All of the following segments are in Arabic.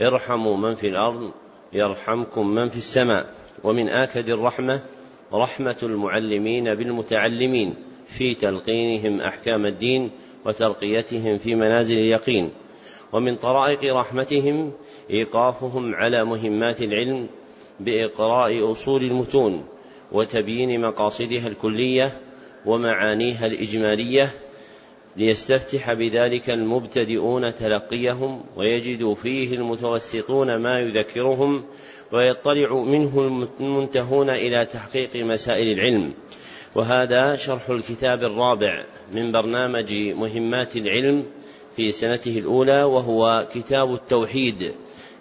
ارحموا من في الأرض يرحمكم من في السماء. ومن آكد الرحمة رحمة المعلمين بالمتعلمين في تلقينهم أحكام الدين وترقيتهم في منازل اليقين. ومن طرائق رحمتهم إيقافهم على مهمات العلم بإقراء أصول المتون وتبيين مقاصدها الكلية ومعانيها الإجمالية ليستفتح بذلك المبتدئون تلقيهم ويجد فيه المتوسطون ما يذكرهم ويطلع منه المنتهون إلى تحقيق مسائل العلم. وهذا شرح الكتاب الرابع من برنامج مهمات العلم في سنته الأولى وهو كتاب التوحيد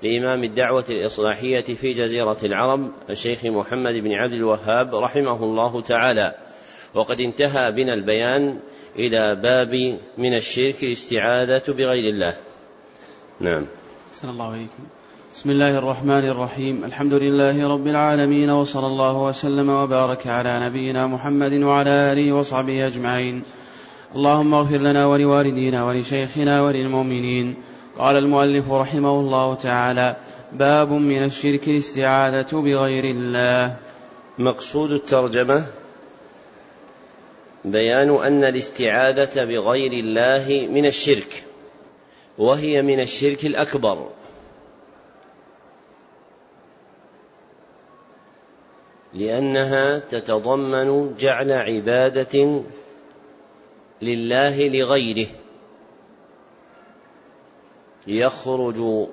لإمام الدعوة الإصلاحية في جزيرة العرب الشيخ محمد بن عبد الوهاب رحمه الله تعالى. وقد انتهى بنا البيان إلى باب من الشرك الاستعاذة بغير الله. نعم. صلى الله عليكم بسم الله الرحمن الرحيم. الحمد لله رب العالمين وصلى الله وسلم وبارك على نبينا محمد وعلى آله وصحبه أجمعين. اللهم اغفر لنا ولوالدينا ولشيخنا وللمؤمنين. قال المؤلف رحمه الله تعالى باب من الشرك الاستعاذة بغير الله. مقصود الترجمة بيان أن الاستعاذة بغير الله من الشرك وهي من الشرك الأكبر. لأنها تتضمن جعل عبادة لله لغيره. يخرج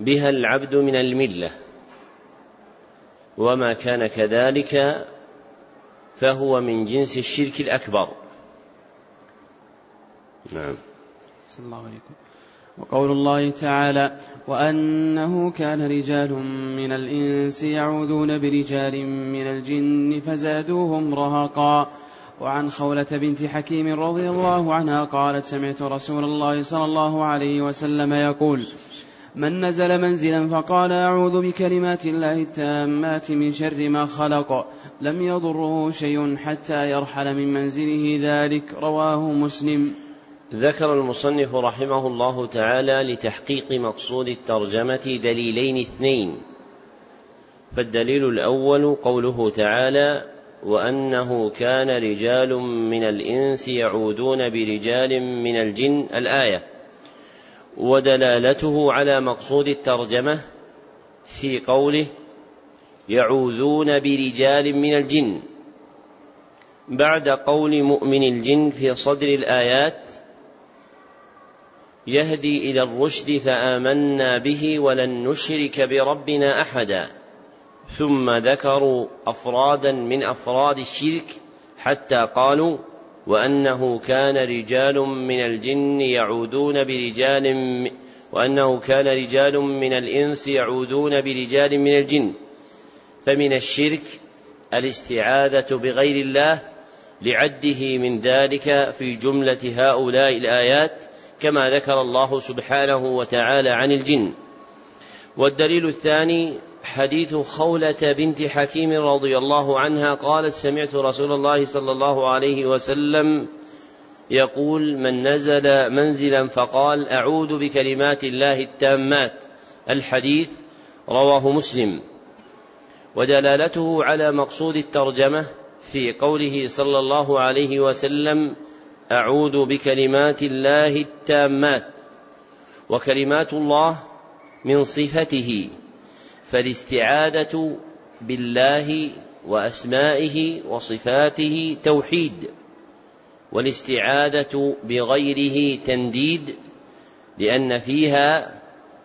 بها العبد من الملة. وما كان كذلك فهو من جنس الشرك الأكبر. نعم. صلى الله عليكم وقول الله تعالى وأنه كان رجال من الإنس يعوذون برجال من الجن فزادوهم رهقا. وعن خولة بنت حكيم رضي الله عنها قالت سمعت رسول الله صلى الله عليه وسلم يقول من نزل منزلا فقال أعوذ بكلمات الله التامات من شر ما خلق. لم يضره شيء حتى يرحل من منزله ذلك. رواه مسلم. ذكر المصنف رحمه الله تعالى لتحقيق مقصود الترجمة دليلين اثنين. فالدليل الأول قوله تعالى وأنه كان رجال من الإنس يعودون برجال من الجن. الآية ودلالته على مقصود الترجمة في قوله يعوذون برجال من الجن. بعد قول مؤمن الجن في صدر الآيات يهدي إلى الرشد فآمنا به ولن نشرك بربنا أحدا. ثم ذكروا أفرادا من أفراد الشرك حتى قالوا وأنه كان رجال من الجن يعودون برجال وأنه كان رجال من الإنس يعودون برجال من الجن. فمن الشرك الاستعاذة بغير الله لعده من ذلك في جملة هؤلاء الآيات كما ذكر الله سبحانه وتعالى عن الجن. والدليل الثاني حديث خولة بنت حكيم رضي الله عنها قالت سمعت رسول الله صلى الله عليه وسلم يقول من نزل منزلا فقال أعوذ بكلمات الله التامات. الحديث رواه مسلم. ودلالته على مقصود الترجمة في قوله صلى الله عليه وسلم أعوذ بكلمات الله التامات. وكلمات الله من صفته. فالاستعاذة بالله وأسمائه وصفاته توحيد والاستعاذه بغيره تنديد لأن فيها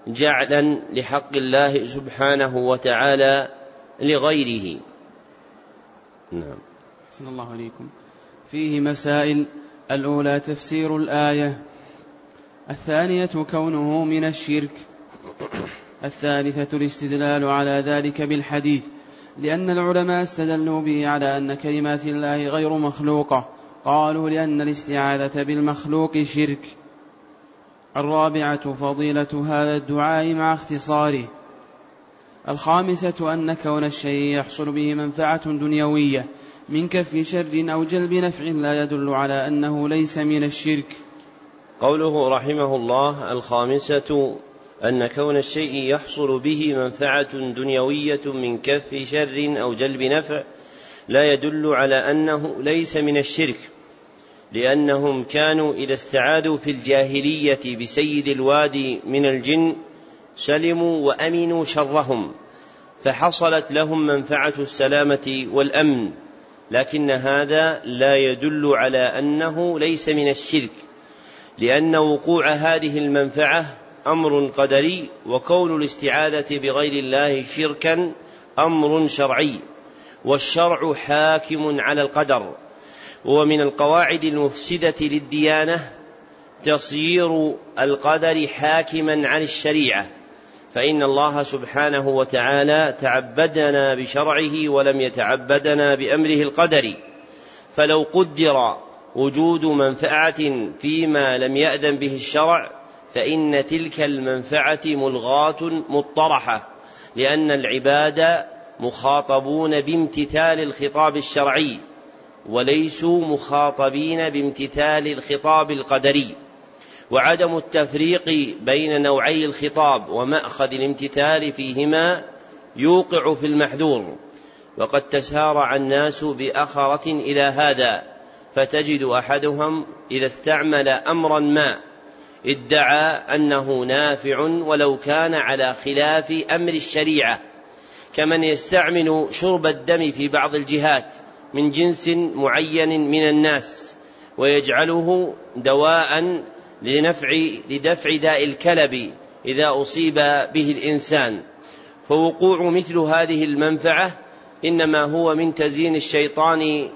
جعلا لحق الله سبحانه وتعالى لغيره. نعم. صلى الله عليكم فيه مسائل. الأولى تفسير الآية. الثانية كونه من الشرك. الثالثة الاستدلال على ذلك بالحديث لأن العلماء استدلوا به على أن كلمات الله غير مخلوقة. قالوا لأن الاستعاذة بالمخلوق شرك. الرابعة فضيلة هذا الدعاء مع اختصاره. الخامسة أن كون الشيء يحصل به منفعة دنيوية من كف شر أو جلب نفع لا يدل على أنه ليس من الشرك. قوله رحمه الله الخامسة أن كون الشيء يحصل به منفعة دنيوية من كف شر أو جلب نفع لا يدل على أنه ليس من الشرك لأنهم كانوا إذا استعاذوا في الجاهلية بسيد الوادي من الجن سلموا وأمنوا شرهم فحصلت لهم منفعة السلامة والأمن لكن هذا لا يدل على أنه ليس من الشرك لأن وقوع هذه المنفعة أمر قدري وكون الاستعاذة بغير الله شركا أمر شرعي والشرع حاكم على القدر ومن القواعد المفسدة للديانة تصير القدر حاكما عن الشريعة فإن الله سبحانه وتعالى تعبدنا بشرعه ولم يتعبدنا بأمره القدري فلو قدر وجود منفعة فيما لم يأذن به الشرع فإن تلك المنفعة ملغاة مطرحة لأن العباد مخاطبون بامتثال الخطاب الشرعي وليسوا مخاطبين بامتثال الخطاب القدري. وعدم التفريق بين نوعي الخطاب ومأخذ الامتثال فيهما يوقع في المحذور. وقد تسارع الناس بأخرة إلى هذا فتجد أحدهم إذا استعمل أمرا ما ادعى أنه نافع ولو كان على خلاف أمر الشريعة كمن يستعمل شرب الدم في بعض الجهات من جنس معين من الناس ويجعله دواء لنفع لدفع داء الكلب إذا أصيب به الإنسان. فوقوع مثل هذه المنفعة إنما هو من تزيين الشيطان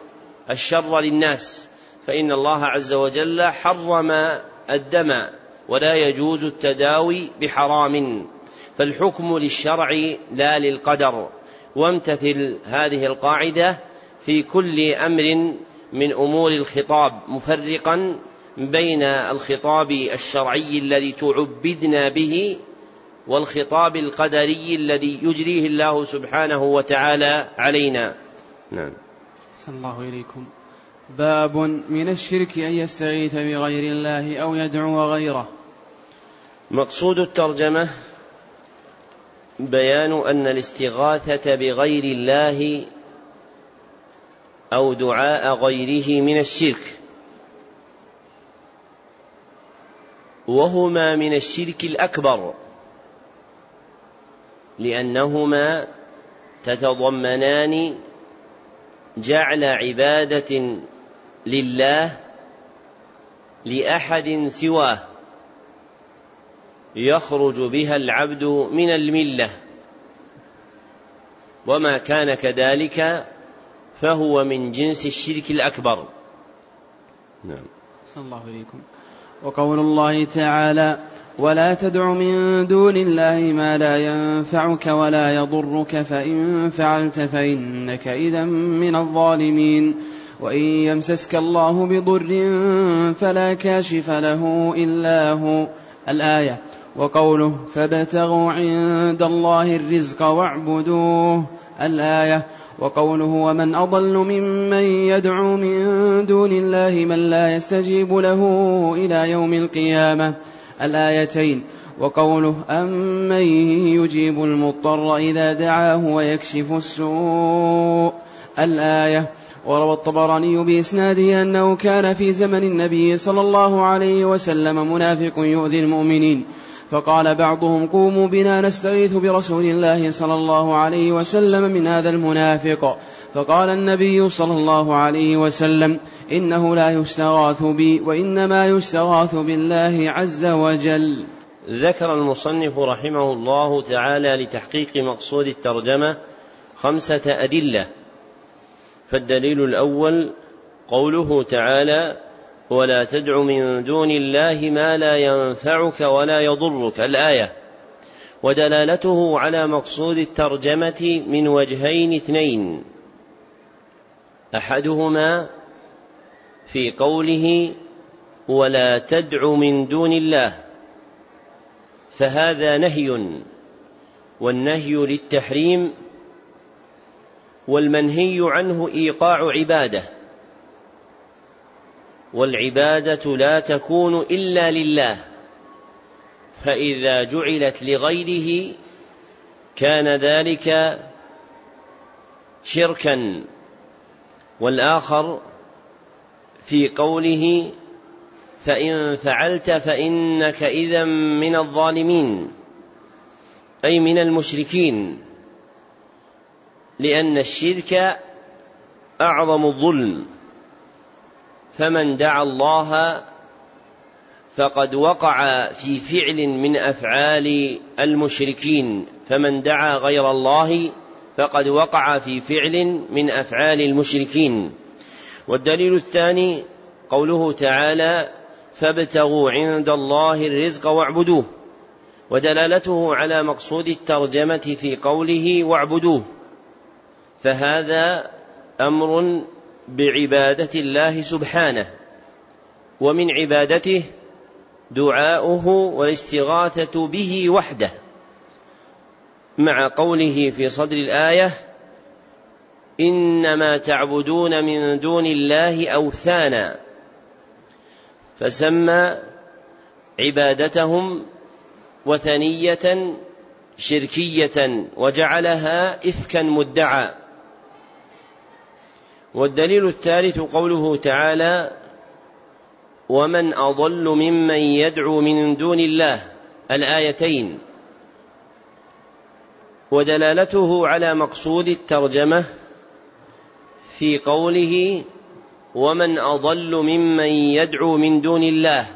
الشر للناس فإن الله عز وجل حرم الدم ولا يجوز التداوي بحرام فالحكم للشرع لا للقدر. وامتثل هذه القاعدة في كل أمر من أمور الخطاب مفرقا بين الخطاب الشرعي الذي تعبدنا به والخطاب القدري الذي يجريه الله سبحانه وتعالى علينا. نعم. صلى الله إليكم باب من الشرك أن يستغيث بغير الله أو يدعو غيره. مقصود الترجمة بيان أن الاستغاثة بغير الله أو دعاء غيره من الشرك. وهما من الشرك الأكبر لأنهما تتضمنان جعل عبادة لله لأحد سواه يخرج بها العبد من الملة. وما كان كذلك فهو من جنس الشرك الأكبر. نعم. صلى الله عليكم. وقول الله تعالى ولا تدع من دون الله ما لا ينفعك ولا يضرك فإن فعلت فإنك إذا من الظالمين. وإن يمسسك الله بضر فلا كاشف له إلا هو. الآية وقوله فابتغوا عند الله الرزق واعبدوه. الآية وقوله ومن أضل ممن يدعو من دون الله من لا يستجيب له إلى يوم القيامة. الآيتين وقوله أمن يجيب المضطر إذا دعاه ويكشف السوء. الآية وروى الطبراني بإسناده أنه كان في زمن النبي صلى الله عليه وسلم منافق يؤذي المؤمنين فقال بعضهم قوموا بنا نستغيث برسول الله صلى الله عليه وسلم من هذا المنافق. فقال النبي صلى الله عليه وسلم إنه لا يستغاث بي وإنما يستغاث بالله عز وجل. ذكر المصنف رحمه الله تعالى لتحقيق مقصود الترجمة خمسة أدلة فالدليل الأول قوله تعالى ولا تدع من دون الله ما لا ينفعك ولا يضرك الآية. ودلالته على مقصود الترجمة من وجهين اثنين. أحدهما في قوله ولا تدع من دون الله فهذا نهي والنهي للتحريم والمنهي عنه إيقاع عبادة. والعبادة لا تكون إلا لله فإذا جعلت لغيره كان ذلك شركا. والآخر في قوله فإن فعلت فإنك إذا من الظالمين أي من المشركين. لأن الشرك أعظم الظلم. فمن دعا الله فقد وقع في فعل من أفعال المشركين. فمن دعا غير الله فقد وقع في فعل من أفعال المشركين. والدليل الثاني قوله تعالى فابتغوا عند الله الرزق واعبدوه ودلالته على مقصود الترجمة في قوله واعبدوه فهذا أمر بعبادة الله سبحانه ومن عبادته دعاؤه والاستغاثة به وحده مع قوله في صدر الآية إنما تعبدون من دون الله أوثانا. فسمى عبادتهم وثنية شركية وجعلها إفكا مدعى. والدليل الثالث قوله تعالى ومن أضل ممن يدعو من دون الله الآيتين. ودلالته على مقصود الترجمة في قوله ومن أضل ممن يدعو من دون الله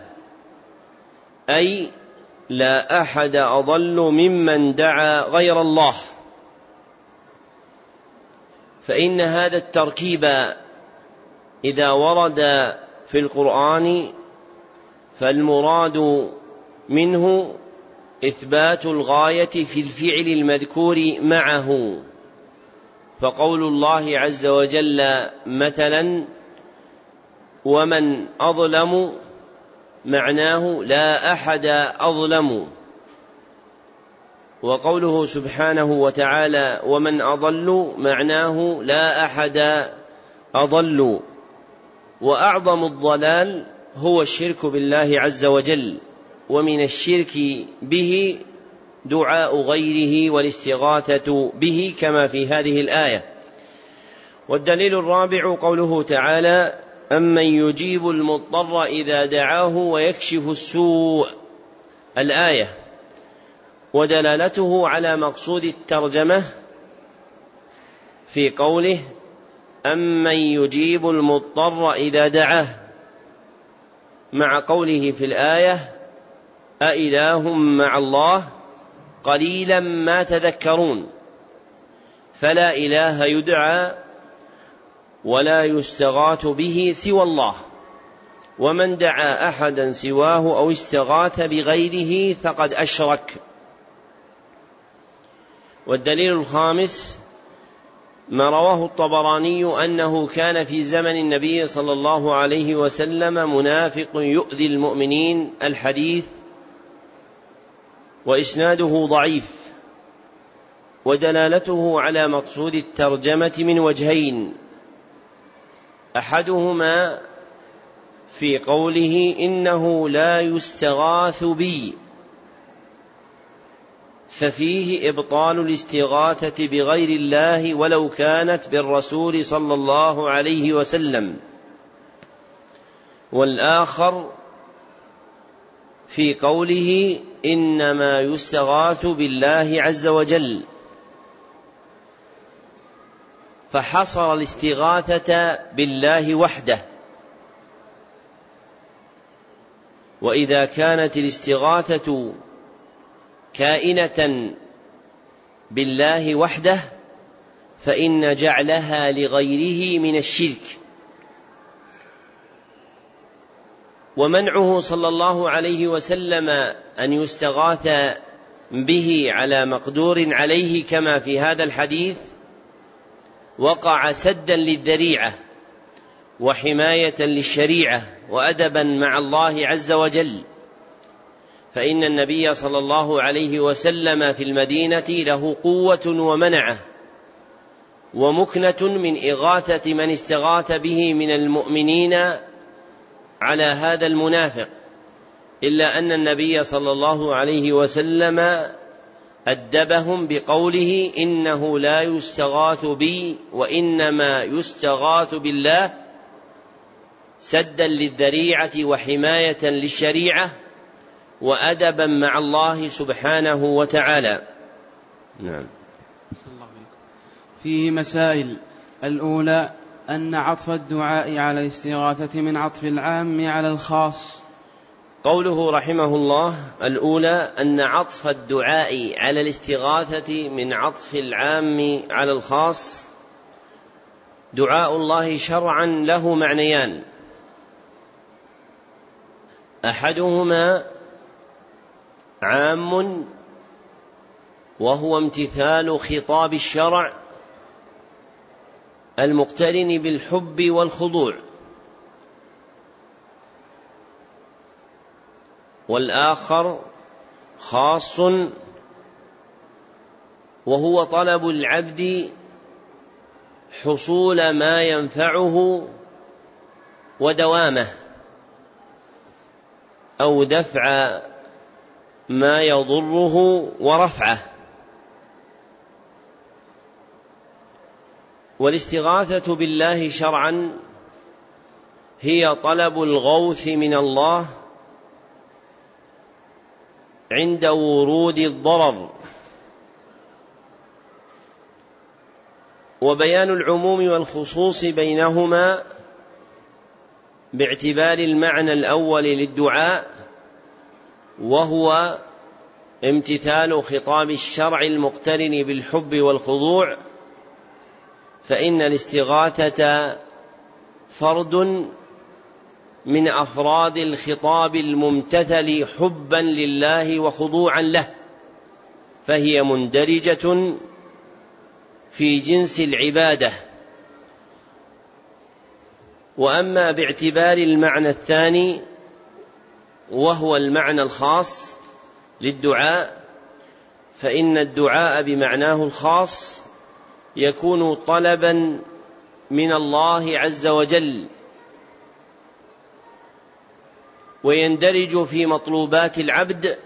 أي لا أحد أضل ممن دعا غير الله فإن هذا التركيب إذا ورد في القرآن فالمراد منه إثبات الغاية في الفعل المذكور معه. فقول الله عز وجل مثلا ومن أظلم معناه لا أحد أظلم. وقوله سبحانه وتعالى ومن أضل معناه لا أحد أضل. وأعظم الضلال هو الشرك بالله عز وجل ومن الشرك به دعاء غيره والاستغاثة به كما في هذه الآية. والدليل الرابع قوله تعالى أمن يجيب المضطر إذا دعاه ويكشف السوء. الآية ودلالته على مقصود الترجمة في قوله أمن يجيب المضطر إذا دعاه مع قوله في الآية أإله مع الله قليلا ما تذكرون فلا إله يدعى ولا يستغاث به سوى الله ومن دعا احدا سواه أو استغاث بغيره فقد اشرك والدليل الخامس ما رواه الطبراني أنه كان في زمن النبي صلى الله عليه وسلم منافق يؤذي المؤمنين الحديث وإسناده ضعيف ودلالته على مقصود الترجمة من وجهين أحدهما في قوله إنه لا يستغاث بي ففيه إبطال الاستغاثة بغير الله ولو كانت بالرسول صلى الله عليه وسلم. والآخر في قوله إنما يستغاث بالله عز وجل. فحصر الاستغاثة بالله وحده. وإذا كانت الاستغاثة كائنة بالله وحده فإن جعلها لغيره من الشرك. ومنعه صلى الله عليه وسلم أن يستغاث به على مقدور عليه كما في هذا الحديث وقع سدا للذريعة وحماية للشريعة وأدبا مع الله عز وجل. فإن النبي صلى الله عليه وسلم في المدينة له قوة ومنعة ومكنة من إغاثة من استغاث به من المؤمنين على هذا المنافق إلا أن النبي صلى الله عليه وسلم أدبهم بقوله إنه لا يستغاث بي وإنما يستغاث بالله سدا للذريعة وحماية للشريعة وأدبا مع الله سبحانه وتعالى. نعم. فيه مسائل الأولى أن عطف الدعاء على الاستغاثة من عطف العام على الخاص. قوله رحمه الله الأولى أن عطف الدعاء على الاستغاثة من عطف العام على الخاص. دعاء الله شرعا له معنيان. أحدهما عام وهو امتثال خطاب الشرع المقترن بالحب والخضوع. والآخر خاص وهو طلب العبد حصول ما ينفعه ودوامه أو دفع ما يضره ورفعه. والاستغاثة بالله شرعا هي طلب الغوث من الله عند ورود الضرر. وبيان العموم والخصوص بينهما باعتبار المعنى الأول للدعاء وهو امتثال خطاب الشرع المقترن بالحب والخضوع فإن الاستغاثة فرد من أفراد الخطاب الممتثل حبا لله وخضوعا له فهي مندرجة في جنس العبادة. وأما باعتبار المعنى الثاني وهو المعنى الخاص للدعاء فإن الدعاء بمعناه الخاص يكون طلبا من الله عز وجل ويندرج في مطلوبات العبد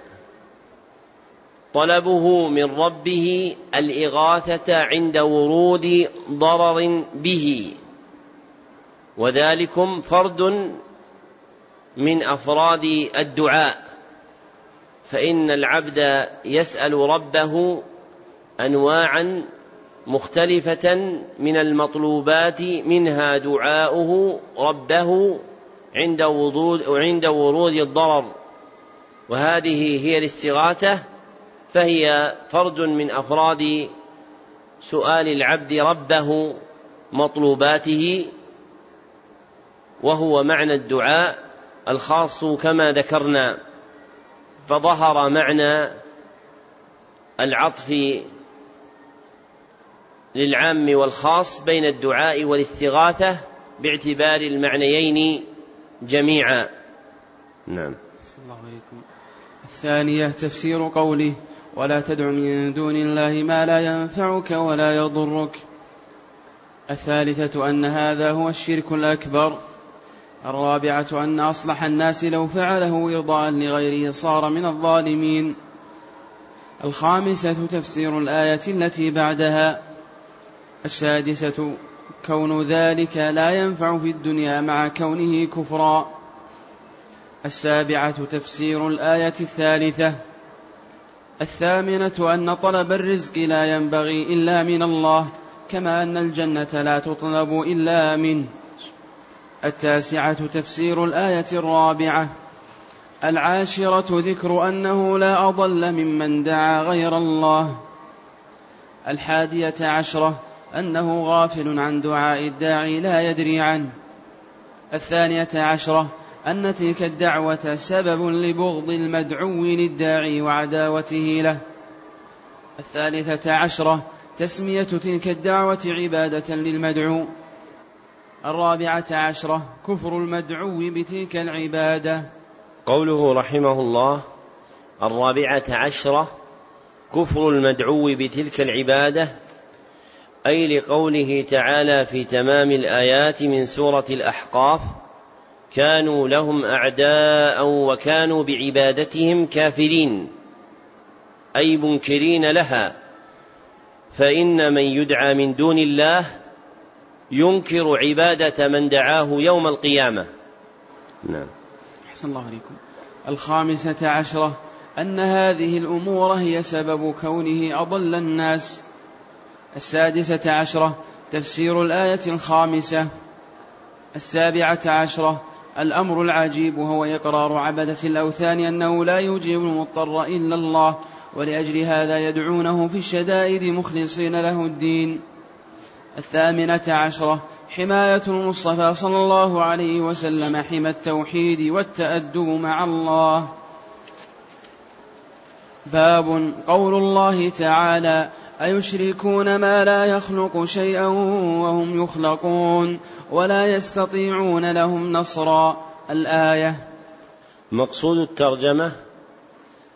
طلبه من ربه الإغاثة عند ورود ضرر به وذلكم فرد من أفراد الدعاء. فإن العبد يسأل ربه انواعا مختلفة من المطلوبات منها دعاؤه ربه عند وضود عند ورود الضرر. وهذه هي الاستغاثة فهي فرد من أفراد سؤال العبد ربه مطلوباته وهو معنى الدعاء. الخاص كما ذكرنا فظهر معنى العطف للعام والخاص بين الدعاء والاستغاثة باعتبار المعنيين جميعا. نعم. الله عليكم. الثانية تفسير قوله ولا تدع من دون الله ما لا ينفعك ولا يضرك الثالثة أن هذا هو الشرك الأكبر. الرابعة أن أصلح الناس لو فعله إرضاء لغيره صار من الظالمين. الخامسة تفسير الآية التي بعدها. السادسة كون ذلك لا ينفع في الدنيا مع كونه كفرا. السابعة تفسير الآية الثالثة. الثامنة أن طلب الرزق لا ينبغي إلا من الله كما أن الجنة لا تطلب إلا منه. التاسعة تفسير الآية الرابعة. العاشرة ذكر أنه لا أضل ممن دعا غير الله. الحادية عشرة أنه غافل عن دعاء الداعي لا يدري عنه. الثانية عشرة أن تلك الدعوة سبب لبغض المدعو للداعي وعداوته له. الثالثة عشرة تسمية تلك الدعوة عبادة للمدعو. الرابعة عشرة كفر المدعو بتلك العبادة. قوله رحمه الله الرابعة عشرة كفر المدعو بتلك العبادة أي لقوله تعالى في تمام الآيات من سورة الأحقاف كانوا لهم أعداء وكانوا بعبادتهم كافرين أي منكرين لها فإن من يدعى من دون الله ينكر عبادة من دعاه يوم القيامة. نعم. أحسن الله عليكم. الخامسة عشرة أن هذه الأمور هي سبب كونه أضل الناس. السادسة عشرة تفسير الآية الخامسة. السابعة عشرة الأمر العجيب هو إقرار عبدة الأوثان أنه لا يجيب المضطر إلا الله ولأجل هذا يدعونه في الشدائد مخلصين له الدين. الثامنة عشرة حماية المصطفى صلى الله عليه وسلم حمى التوحيد والتأدب مع الله. باب قول الله تعالى أيشركون ما لا يخلق شيئا وهم يخلقون ولا يستطيعون لهم نصرا؟ الآية مقصود الترجمة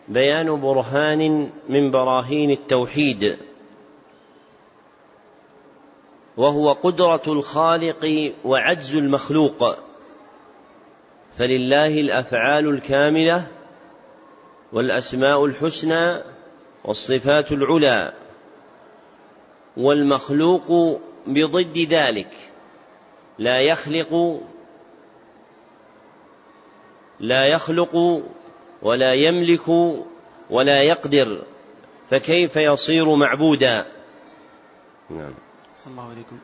بيان برهان من براهين التوحيد. وهو قدرة الخالق وعجز المخلوق. فلله الأفعال الكاملة والأسماء الحسنى والصفات العلى والمخلوق بضد ذلك. لا يخلق لا يخلق ولا يملك ولا يقدر فكيف يصير معبودا؟ نعم. صلى الله عليكم.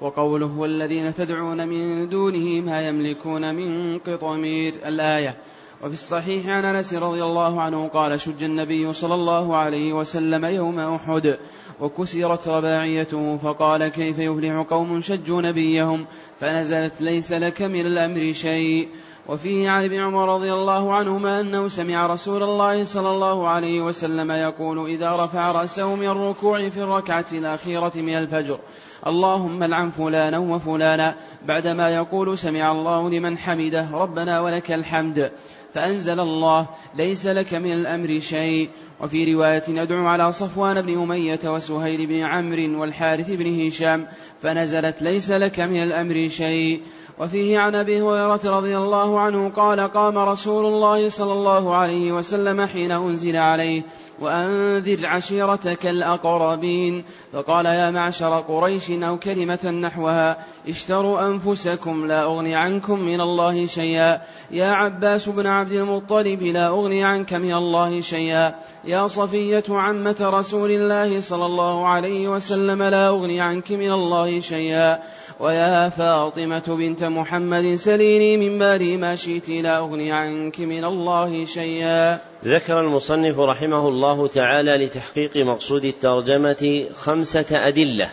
وقوله والذين تدعون من دونه ما يملكون من قطمير الآية وفي الصحيح عن أنس رضي الله عنه قال شج النبي صلى الله عليه وسلم يوم أحد وكسرت رباعيته فقال كيف يفلح قوم شجوا نبيهم؟ فنزلت ليس لك من الأمر شيء. وفيه عن ابن عمر رضي الله عنهما أنه سمع رسول الله صلى الله عليه وسلم يقول إذا رفع رأسه من الركوع في الركعة الأخيرة من الفجر اللهم العن فلانا وفلانا. بعدما يقول سمع الله لمن حمده ربنا ولك الحمد فأنزل الله ليس لك من الأمر شيء. وفي رواية يدعو على صفوان بن أمية وسهيل بن عمرو والحارث بن هشام فنزلت ليس لك من الأمر شيء. وفيه عن أبي هريرة رضي الله عنه قال قام رسول الله صلى الله عليه وسلم حين أنزل عليه وأنذر عشيرتك الأقربين. فقال يا معشر قريش أو كلمة نحوها اشتروا أنفسكم لا أغني عنكم من الله شيئا. يا عباس بن عبد المطلب لا أغني عنك من الله شيئا. يا صفية عمة رسول الله صلى الله عليه وسلم لا أغني عنك من الله شيئا. ويا فاطمة بنت محمد سليني من مالي ما شئت لا أغني عنك من الله شيئا. ذكر المصنف رحمه الله تعالى لتحقيق مقصود الترجمة خمسة أدلة.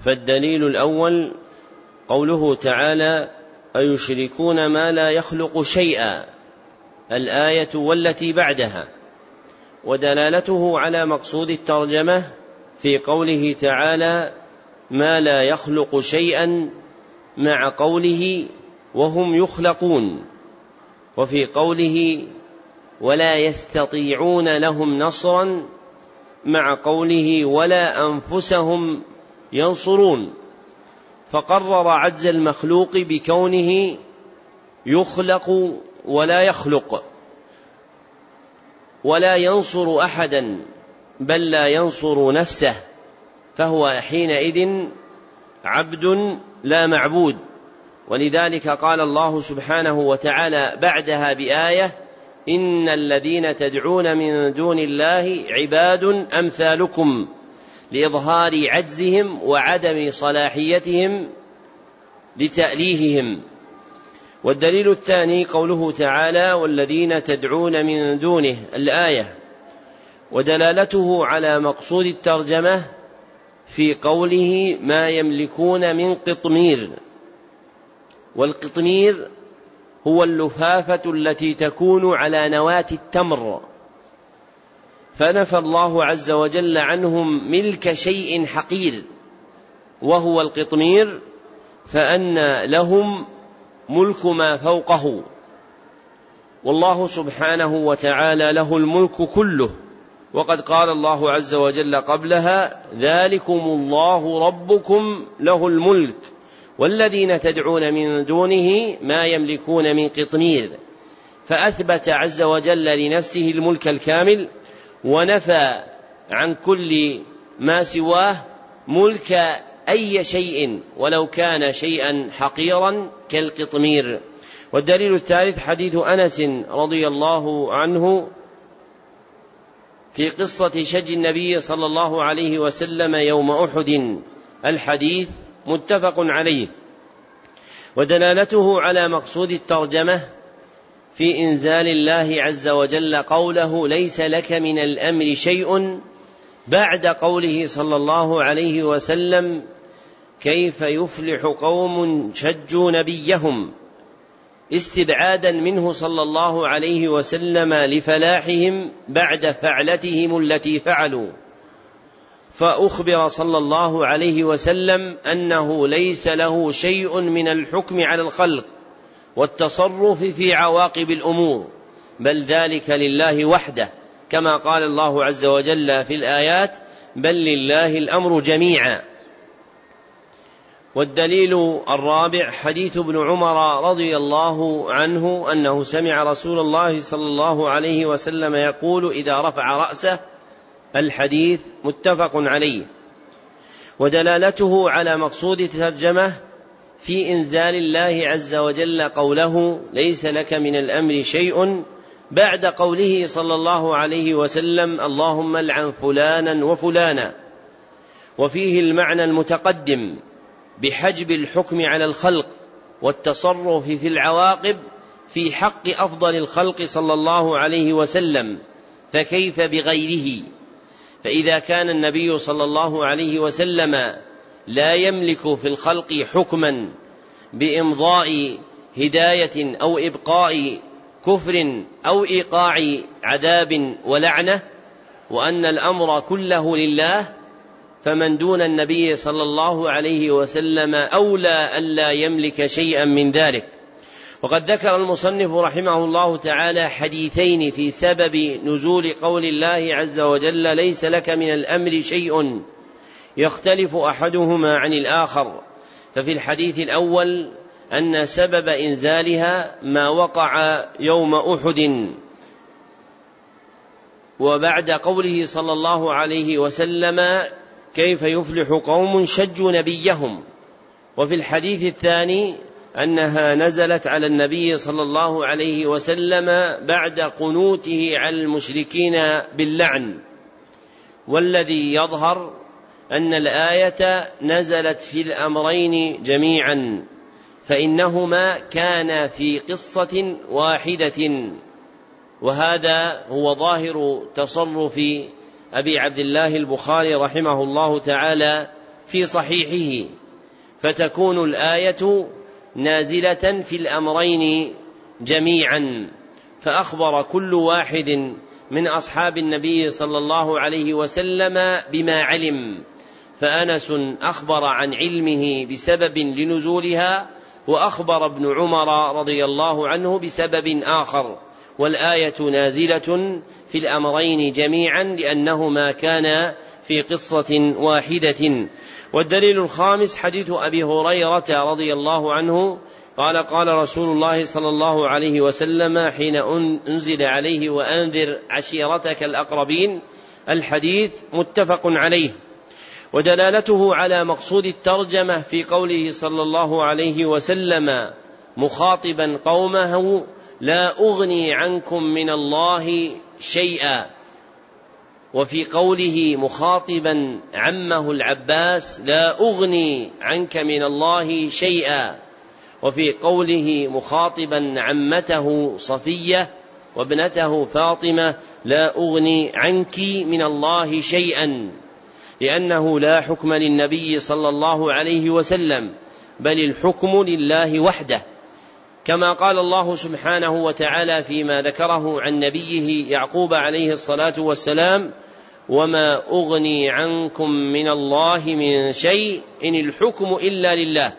فالدليل الأول قوله تعالى أيشركون ما لا يخلق شيئا. الآية والتي بعدها. ودلالته على مقصود الترجمة في قوله تعالى ما لا يخلق شيئا مع قوله وهم يخلقون. وفي قوله ولا يستطيعون لهم نصرا مع قوله ولا أنفسهم ينصرون. فقرر عجز المخلوق بكونه يخلق ولا يخلق ولا ينصر أحدا بل لا ينصر نفسه. فهو حينئذ عبد لا معبود. ولذلك قال الله سبحانه وتعالى بعدها بآية إن الذين تدعون من دون الله عباد أمثالكم لإظهار عجزهم وعدم صلاحيتهم لتأليههم. والدليل الثاني قوله تعالى والذين تدعون من دونه. الآية ودلالته على مقصود الترجمة في قوله ما يملكون من قطمير. والقطمير هو اللفافة التي تكون على نواة التمر. فنفى الله عز وجل عنهم ملك شيء حقير وهو القطمير فأن لهم ملك ما فوقه. والله سبحانه وتعالى له الملك كله. وقد قال الله عز وجل قبلها ذلكم الله ربكم له الملك والذين تدعون من دونه ما يملكون من قطمير. فأثبت عز وجل لنفسه الملك الكامل ونفى عن كل ما سواه ملك أي شيء ولو كان شيئا حقيرا كالقطمير. والدليل الثالث حديث أنس رضي الله عنه في قصة شج النبي صلى الله عليه وسلم يوم أحد الحديث متفق عليه. ودلالته على مقصود الترجمة في إنزال الله عز وجل قوله ليس لك من الأمر شيء بعد قوله صلى الله عليه وسلم كيف يفلح قوم شجوا نبيهم؟ استبعادا منه صلى الله عليه وسلم لفلاحهم بعد فعلتهم التي فعلوا. فأخبر صلى الله عليه وسلم أنه ليس له شيء من الحكم على الخلق والتصرف في عواقب الأمور بل ذلك لله وحده كما قال الله عز وجل في الآيات بل لله الأمر جميعا والدليل الرابع حديث ابن عمر رضي الله عنه أنه سمع رسول الله صلى الله عليه وسلم يقول إذا رفع رأسه الحديث متفق عليه ودلالته على مقصود الترجمة في إنزال الله عز وجل قوله ليس لك من الأمر شيء بعد قوله صلى الله عليه وسلم اللهم العن فلانا وفلانا وفيه المعنى المتقدم بحجب الحكم على الخلق والتصرف في العواقب في حق أفضل الخلق صلى الله عليه وسلم فكيف بغيره؟ فإذا كان النبي صلى الله عليه وسلم لا يملك في الخلق حكما بإمضاء هداية أو إبقاء كفر أو إيقاع عذاب ولعنة وأن الأمر كله لله فمن دون النبي صلى الله عليه وسلم أولى الا يملك شيئا من ذلك. وقد ذكر المصنف رحمه الله تعالى حديثين في سبب نزول قول الله عز وجل ليس لك من الأمر شيء يختلف أحدهما عن الآخر ففي الحديث الأول أن سبب إنزالها ما وقع يوم أحد. وبعد قوله صلى الله عليه وسلم كيف يفلح قوم شجوا نبيهم. وفي الحديث الثاني أنها نزلت على النبي صلى الله عليه وسلم بعد قنوته على المشركين باللعن. والذي يظهر أن الآية نزلت في الأمرين جميعا فإنهما كانا في قصة واحدة وهذا هو ظاهر تصرف أبي عبد الله البخاري رحمه الله تعالى في صحيحه فتكون الآية نازلة في الأمرين جميعا. فأخبر كل واحد من أصحاب النبي صلى الله عليه وسلم بما علم. فأنس أخبر عن علمه بسبب لنزولها وأخبر ابن عمر رضي الله عنه بسبب آخر. والآية نازلة في الأمرين جميعا لأنهما كانا في قصة واحدة. والدليل الخامس حديث أبي هريرة رضي الله عنه قال قال رسول الله صلى الله عليه وسلم حين أنزل عليه وأنذر عشيرتك الأقربين الحديث متفق عليه. ودلالته على مقصود الترجمة في قوله صلى الله عليه وسلم مخاطبا قومه لا أغني عنكم من الله شيئا. وفي قوله مخاطبا عمه العباس لا أغني عنك من الله شيئا. وفي قوله مخاطبا عمته صفية وابنته فاطمة لا أغني عنك من الله شيئا. لأنه لا حكم للنبي صلى الله عليه وسلم بل الحكم لله وحده. كما قال الله سبحانه وتعالى فيما ذكره عن نبيه يعقوب عليه الصلاة والسلام وما أغني عنكم من الله من شيء إن الحكم إلا لله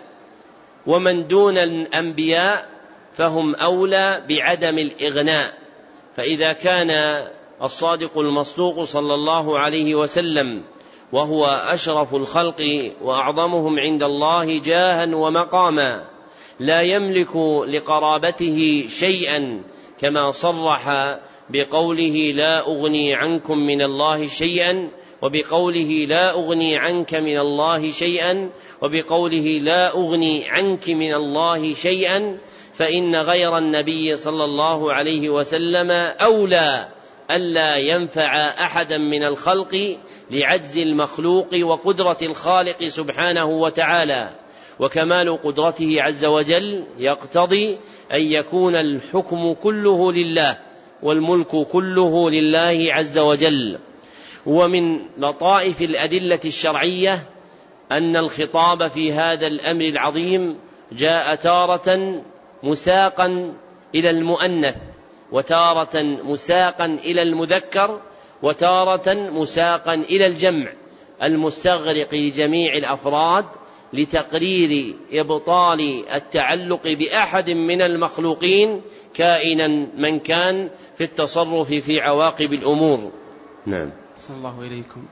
ومن دون الأنبياء فهم أولى بعدم الإغناء. فإذا كان الصادق المصدوق صلى الله عليه وسلم وهو أشرف الخلق وأعظمهم عند الله جاها ومقاما لا يملك لقرابته شيئا كما صرح بقوله لا أغني عنكم من الله شيئا وبقوله لا أغني عنك من الله شيئا وبقوله لا أغني عنك من الله شيئا فإن غير النبي صلى الله عليه وسلم أولى الا ينفع أحدا من الخلق لعجز المخلوق وقدرة الخالق سبحانه وتعالى. وكمال قدرته عز وجل يقتضي أن يكون الحكم كله لله والملك كله لله عز وجل. ومن لطائف الأدلة الشرعية أن الخطاب في هذا الأمر العظيم جاء تارة مساقا إلى المؤنث وتارة مساقا إلى المذكر وتارة مساقا إلى الجمع المستغرق لجميع الأفراد لتقرير إبطال التعلق بأحد من المخلوقين كائنا من كان في التصرف في عواقب الأمور. نعم. صلى الله اليكم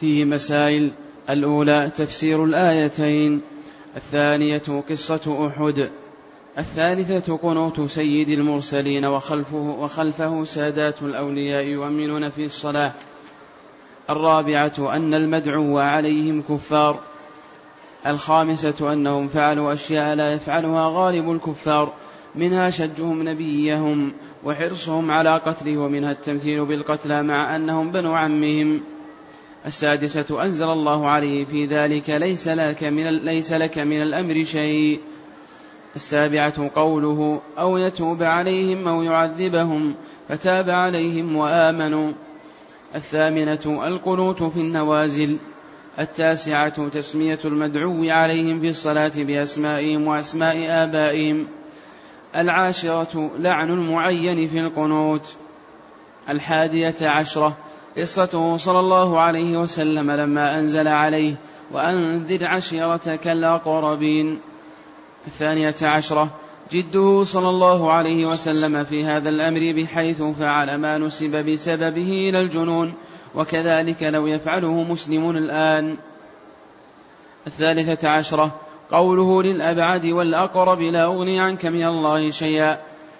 فيه مسائل. الأولى تفسير الآيتين. الثانية قصة أحد. الثالثة قنوت سيد المرسلين وخلفه, وخلفه سادات الأولياء يؤمنون في الصلاة. الرابعة أن المدعو عليهم كفار. الخامسة أنهم فعلوا أشياء لا يفعلها غالب الكفار منها شجهم نبيهم وحرصهم على قتله ومنها التمثيل بالقتلى مع أنهم بنو عمهم. السادسة أنزل الله عليه في ذلك ليس لك من, ليس لك من الأمر شيء. السابعة قوله أو يتوب عليهم أو يعذبهم فتاب عليهم وآمنوا. الثامنة القنوت في النوازل. التاسعة تسمية المدعو عليهم في الصلاة بأسمائهم وأسماء آبائهم. العاشرة لعن المعين في القنوت. الحادية عشرة قصته صلى الله عليه وسلم لما أنزل عليه وأنذر عشيرتك الأقربين. الثانية عشرة جده صلى الله عليه وسلم في هذا الأمر بحيث فعل ما نسب بسببه إلى الجنون. وكذلك لو يفعله مسلم الآن. الثالثة عشرة قوله للأبعد والأقرب لا أغني عنك من الله شيئا.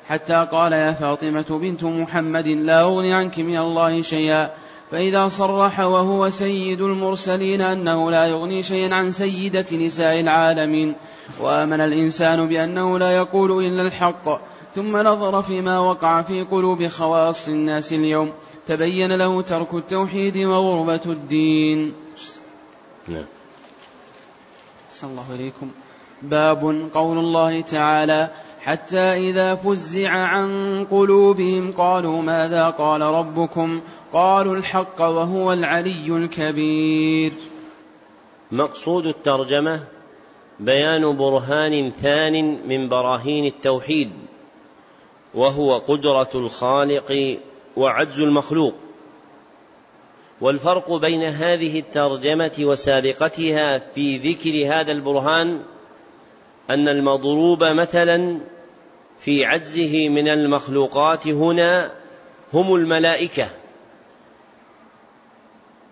حتى قال يا فاطمة بنت محمد لا أغني عنك من الله شيئا. فإذا صرح وهو سيد المرسلين أنه لا يغني شيئا عن سيدة نساء العالمين. وآمن الإنسان بأنه لا يقول إلا الحق. ثم نظر فيما وقع في قلوب خواص الناس اليوم. تبين له ترك التوحيد وغربة الدين. نعم. صلى الله عليكم باب قول الله تعالى حتى إذا فزع عن قلوبهم قالوا ماذا قال ربكم؟ قالوا الحق وهو العلي الكبير. مقصود الترجمة بيان برهان ثان من براهين التوحيد وهو قدرة الخالق وعجز المخلوق. والفرق بين هذه الترجمة وسابقتها في ذكر هذا البرهان أن المضروب مثلا في عجزه من المخلوقات هنا هم الملائكة.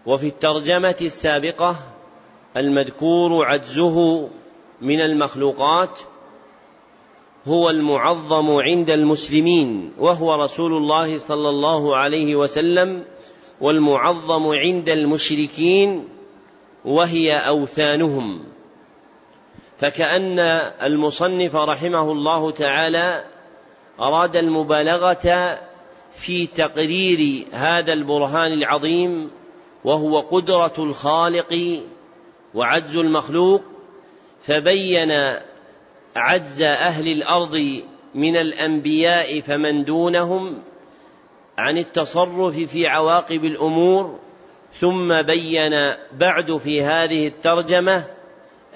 وفي الترجمة السابقة المذكور عجزه من المخلوقات هو المعظم عند المسلمين وهو رسول الله صلى الله عليه وسلم والمعظم عند المشركين وهي أوثانهم. فكأن المصنف رحمه الله تعالى أراد المبالغة في تقرير هذا البرهان العظيم وهو قدرة الخالق وعجز المخلوق فبين عجز أهل الأرض من الأنبياء فمن دونهم عن التصرف في عواقب الأمور ثم بين بعد في هذه الترجمة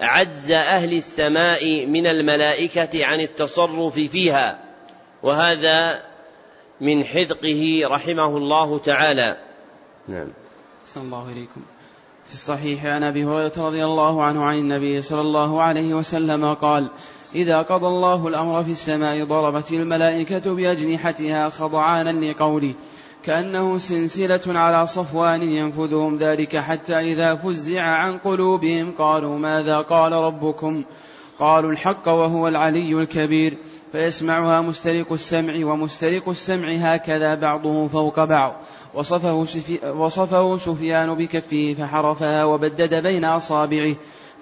عجز أهل السماء من الملائكة عن التصرف فيها. وهذا من حذقه رحمه الله تعالى. نعم. صلى الله إليكم. في الصحيح عن أبي هريرة رضي الله عنه عن النبي صلى الله عليه وسلم قال إذا قضى الله الأمر في السماء ضربت الملائكة بأجنحتها خضعانا لقوله كأنه سلسلة على صفوان ينفذهم ذلك حتى إذا فزع عن قلوبهم قالوا ماذا قال ربكم؟ قالوا الحق وهو العلي الكبير فيسمعها مسترق السمع ومسترق السمع هكذا بعضه فوق بعض. وصفه, وصفه سفيان بكفه فحرفها وبدد بين أصابعه.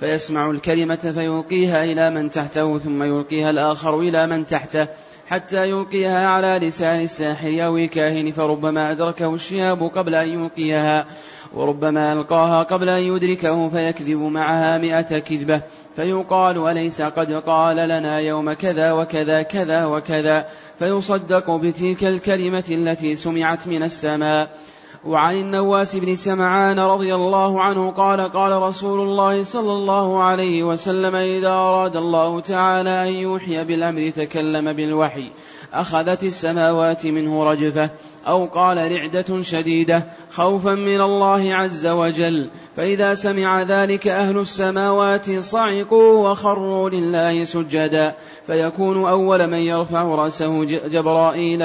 فيسمع الكلمة فيلقيها إلى من تحته ثم يلقيها الآخر إلى من تحته حتى يلقيها على لسان الساحر أو الكاهن فربما أدركه الشهاب قبل أن يلقيها وربما ألقاها قبل أن يدركه فيكذب معها مئة كذبة فيقال أليس قد قال لنا يوم كذا وكذا كذا وكذا فيصدق بتلك الكلمة التي سمعت من السماء. وعن النواس بن سمعان رضي الله عنه قال قال رسول الله صلى الله عليه وسلم إذا أراد الله تعالى أن يوحي بالأمر تكلم بالوحي. أخذت السماوات منه رجفة أو قال رعدة شديدة خوفا من الله عز وجل. فإذا سمع ذلك أهل السماوات صعقوا وخروا لله سجدا. فيكون أول من يرفع رأسه جبرائيل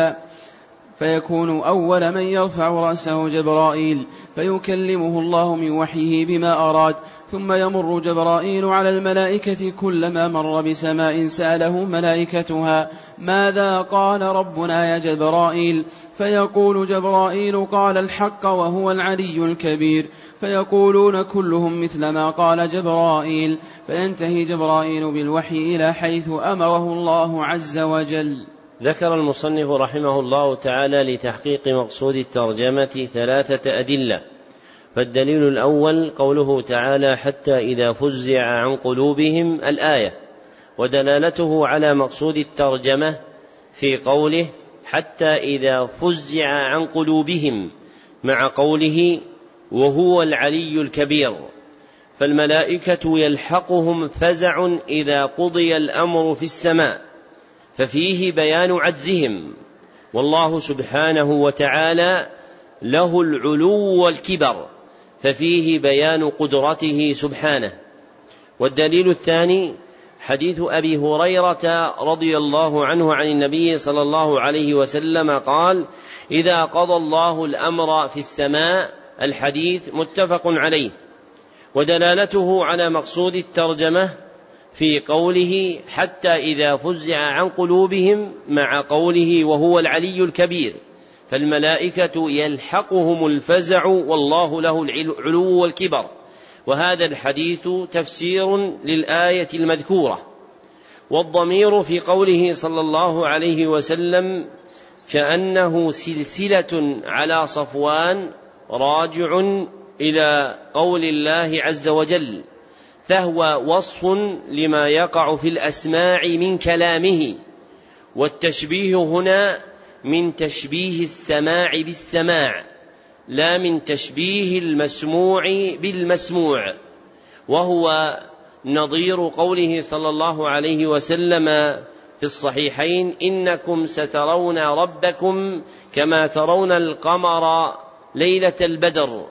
فيكون أول من يرفع رأسه جبرائيل فيكلمه الله من وحيه بما أراد ثم يمر جبرائيل على الملائكة كلما مر بسماء سأله ملائكتها ماذا قال ربنا يا جبرائيل؟ فيقول جبرائيل قال الحق وهو العلي الكبير. فيقولون كلهم مثل ما قال جبرائيل فينتهي جبرائيل بالوحي إلى حيث أمره الله عز وجل. ذكر المصنف رحمه الله تعالى لتحقيق مقصود الترجمة ثلاثة أدلة. فالدليل الأول قوله تعالى حتى إذا فزع عن قلوبهم الآية ودلالته على مقصود الترجمة في قوله حتى إذا فزع عن قلوبهم مع قوله وهو العلي الكبير. فالملائكة يلحقهم فزع إذا قضي الأمر في السماء. ففيه بيان عجزهم. والله سبحانه وتعالى له العلو والكبر ففيه بيان قدرته سبحانه. والدليل الثاني حديث أبي هريرة رضي الله عنه عن النبي صلى الله عليه وسلم قال إذا قضى الله الأمر في السماء الحديث متفق عليه. ودلالته على مقصود الترجمة في قوله حتى إذا فزع عن قلوبهم مع قوله وهو العلي الكبير. فالملائكة يلحقهم الفزع والله له العلو والكبر. وهذا الحديث تفسير للآية المذكورة. والضمير في قوله صلى الله عليه وسلم كأنه سلسلة على صفوان راجع إلى قول الله عز وجل. فهو وصف لما يقع في الأسماع من كلامه والتشبيه هنا من تشبيه السماع بالسماع لا من تشبيه المسموع بالمسموع وهو نظير قوله صلى الله عليه وسلم في الصحيحين إنكم سترون ربكم كما ترون القمر ليلة البدر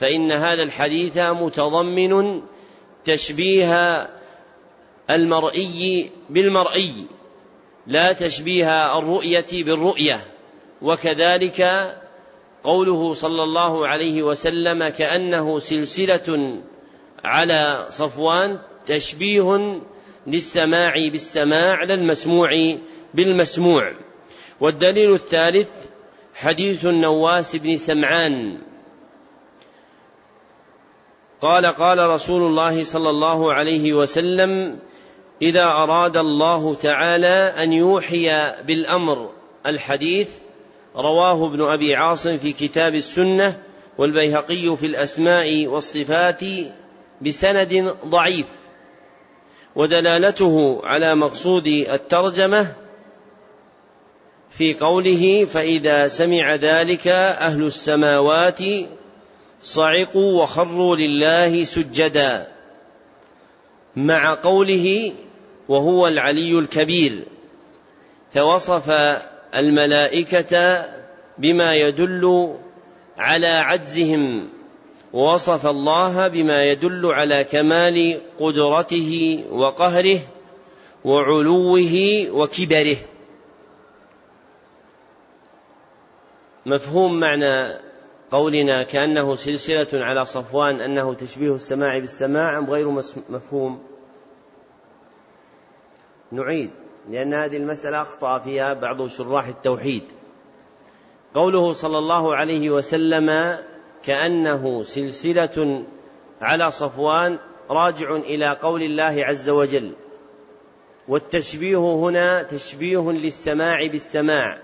فإن هذا الحديث متضمن تشبيه المرئي بالمرئي لا تشبيه الرؤية بالرؤية. وكذلك قوله صلى الله عليه وسلم كأنه سلسلة على صفوان تشبيه للسماع بالسماع لا المسموع بالمسموع. والدليل الثالث حديث النواس بن سمعان. قال قال رسول الله صلى الله عليه وسلم إذا أراد الله تعالى أن يوحي بالأمر الحديث رواه ابن أبي عاصم في كتاب السنة والبيهقي في الأسماء والصفات بسند ضعيف ودلالته على مقصود الترجمة في قوله فإذا سمع ذلك أهل السماوات صعقوا وخروا لله سجدا مع قوله وهو العلي الكبير. فوصف الملائكة بما يدل على عجزهم ووصف الله بما يدل على كمال قدرته وقهره وعلوه وكبره. مفهوم معنى قولنا كأنه سلسلة على صفوان أنه تشبيه السماع بالسماع أم غير مفهوم؟ نعيد لأن هذه المسألة أخطأ فيها بعض شراح التوحيد. قوله صلى الله عليه وسلم كأنه سلسلة على صفوان راجع إلى قول الله عز وجل. والتشبيه هنا تشبيه للسماع بالسماع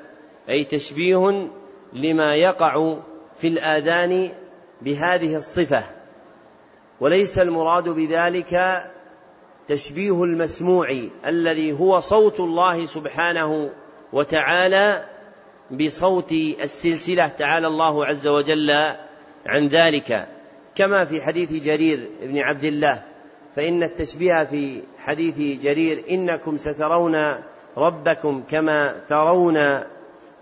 أي تشبيه لما يقع في الآذان بهذه الصفة وليس المراد بذلك تشبيه المسموع الذي هو صوت الله سبحانه وتعالى بصوت السلسلة تعالى الله عز وجل عن ذلك. كما في حديث جرير بن عبد الله فإن التشبيه في حديث جرير إنكم سترون ربكم كما ترون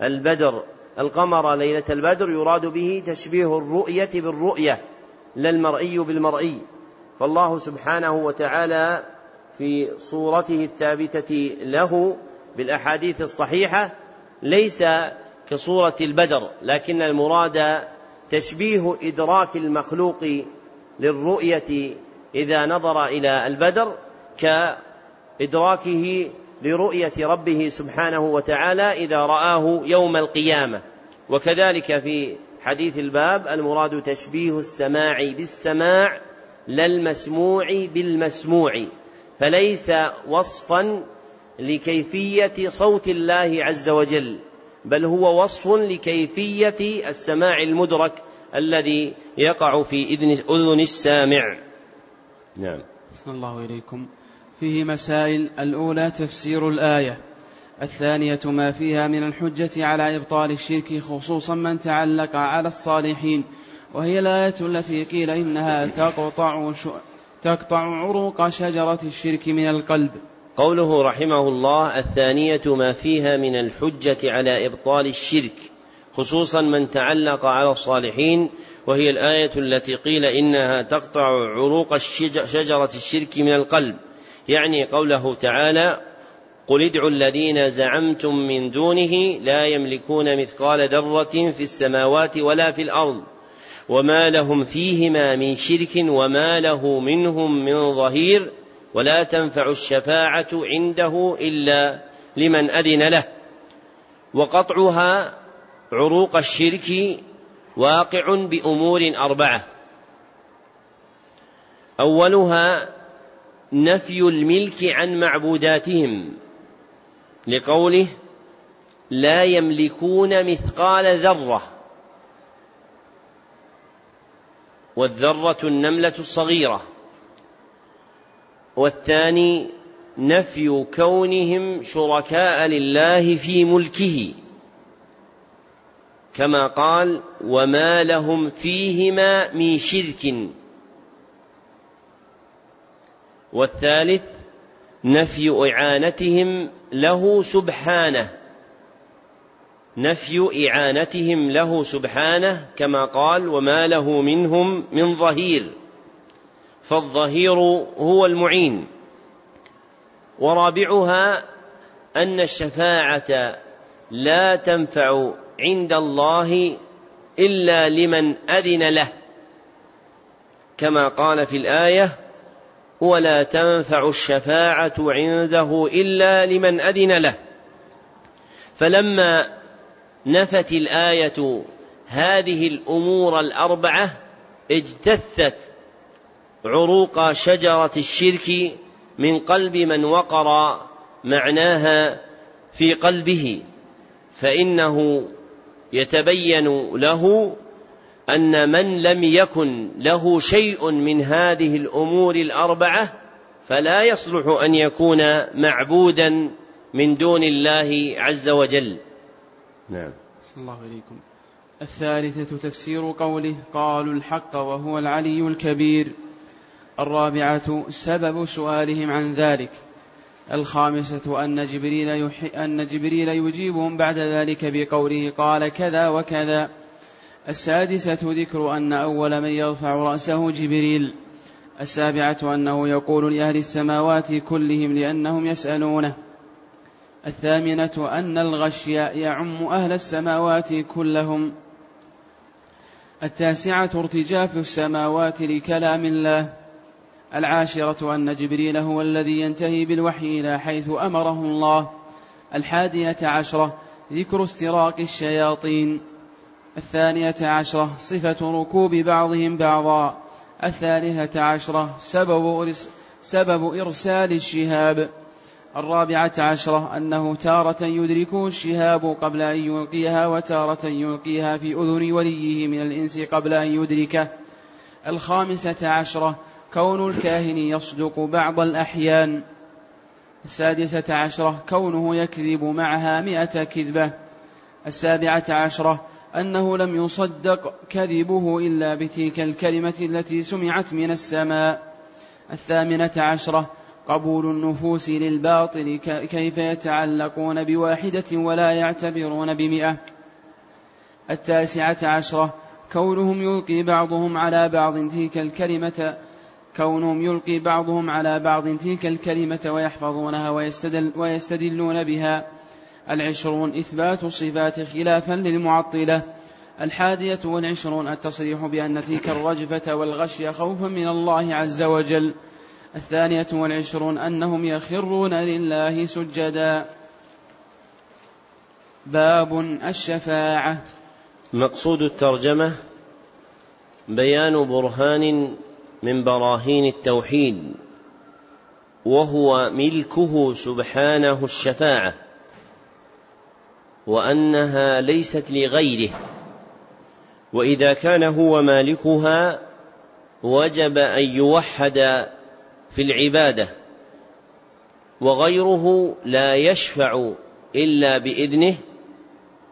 البدر. القمر ليلة البدر يراد به تشبيه الرؤية بالرؤية لا المرئي بالمرئي. فالله سبحانه وتعالى في صورته الثابتة له بالأحاديث الصحيحة ليس كصورة البدر لكن المراد تشبيه إدراك المخلوق للرؤية إذا نظر إلى البدر كإدراكه لرؤية ربه سبحانه وتعالى إذا رآه يوم القيامة. وكذلك في حديث الباب المراد تشبيه السماع بالسماع لا المسموع بالمسموع فليس وصفا لكيفية صوت الله عز وجل بل هو وصف لكيفية السماع المدرك الذي يقع في أذن السامع. نعم. صلى الله إليكم. فيه مسائل الأولى تفسير الآية الثانية ما فيها من الحجة على إبطال الشرك خصوصا من تعلق على الصالحين وهي الآية التي قيل إنها تقطع تقطع عروق شجرة الشرك من القلب. قوله رحمه الله الثانية ما فيها من الحجة على إبطال الشرك خصوصا من تعلق على الصالحين وهي الآية التي قيل إنها تقطع عروق شجرة الشرك من القلب. يعني قوله تعالى قل ادعوا الذين زعمتم من دونه لا يملكون مثقال ذرة في السماوات ولا في الأرض وما لهم فيهما من شرك وما له منهم من ظهير ولا تنفع الشفاعة عنده إلا لمن أذن له وقطعها عروق الشرك واقع بأمور أربعة أولها نفي الملك عن معبوداتهم. لقوله لا يملكون مثقال ذرة. والذرة النملة الصغيرة. والثاني نفي كونهم شركاء لله في ملكه. كما قال وما لهم فيهما من شرك. والثالث نفي إعانتهم له سبحانه. نفي إعانتهم له سبحانه كما قال وما له منهم من ظهير. فالظهير هو المعين. ورابعها أن الشفاعة لا تنفع عند الله إلا لمن أذن له. كما قال في الآية ولا تنفع الشفاعة عنده إلا لمن أذن له. فلما نفت الآية هذه الأمور الأربعة اجتثت عروق شجرة الشرك من قلب من وقر معناها في قلبه فإنه يتبين له أن من لم يكن له شيء من هذه الأمور الأربعة فلا يصلح أن يكون معبودا من دون الله عز وجل. نعم. صلى الله عليكم. الثالثة تفسير قوله قالوا الحق وهو العلي الكبير الرابعة سبب سؤالهم عن ذلك الخامسة أن جبريل, يحي أن جبريل يجيبهم بعد ذلك بقوله قال كذا وكذا السادسة ذكر أن أول من يرفع رأسه جبريل السابعة أنه يقول لأهل السماوات كلهم لأنهم يسألونه الثامنة أن الغشي يعم أهل السماوات كلهم التاسعة ارتجاف السماوات لكلام الله العاشرة أن جبريل هو الذي ينتهي بالوحي إلى حيث أمره الله الحادية عشرة ذكر استراق الشياطين. الثانية عشرة صفة ركوب بعضهم بعضا. الثالثة عشرة سبب, سبب إرسال الشهاب. الرابعة عشرة أنه تارة يدركه الشهاب قبل أن يلقيها وتارة يلقيها في أذن وليه من الإنس قبل أن يدركه. الخامسة عشرة كون الكاهن يصدق بعض الأحيان. السادسة عشرة كونه يكذب معها مئة كذبة. السابعة عشرة أنه لم يصدق كذبه إلا بتلك الكلمة التي سمعت من السماء. الثامنة عشرة قبول النفوس للباطل كيف يتعلقون بواحدة ولا يعتبرون بمئة. التاسعة عشرة كونهم يلقي بعضهم على بعض تلك الكلمة كونهم يلقي بعضهم على بعض تلك الكلمة ويحفظونها ويستدل ويستدلون بها. العشرون إثبات الصفات خلافا للمعطلة. الحادية والعشرون التصريح بأن تلك الرجفة والغشي خوفا من الله عز وجل. الثانية والعشرون أنهم يخرون لله سجدا. باب الشفاعة. مقصود الترجمة بيان برهان من براهين التوحيد وهو ملكه سبحانه الشفاعة. وأنها ليست لغيره. وإذا كان هو مالكها وجب أن يوحد في العبادة. وغيره لا يشفع إلا بإذنه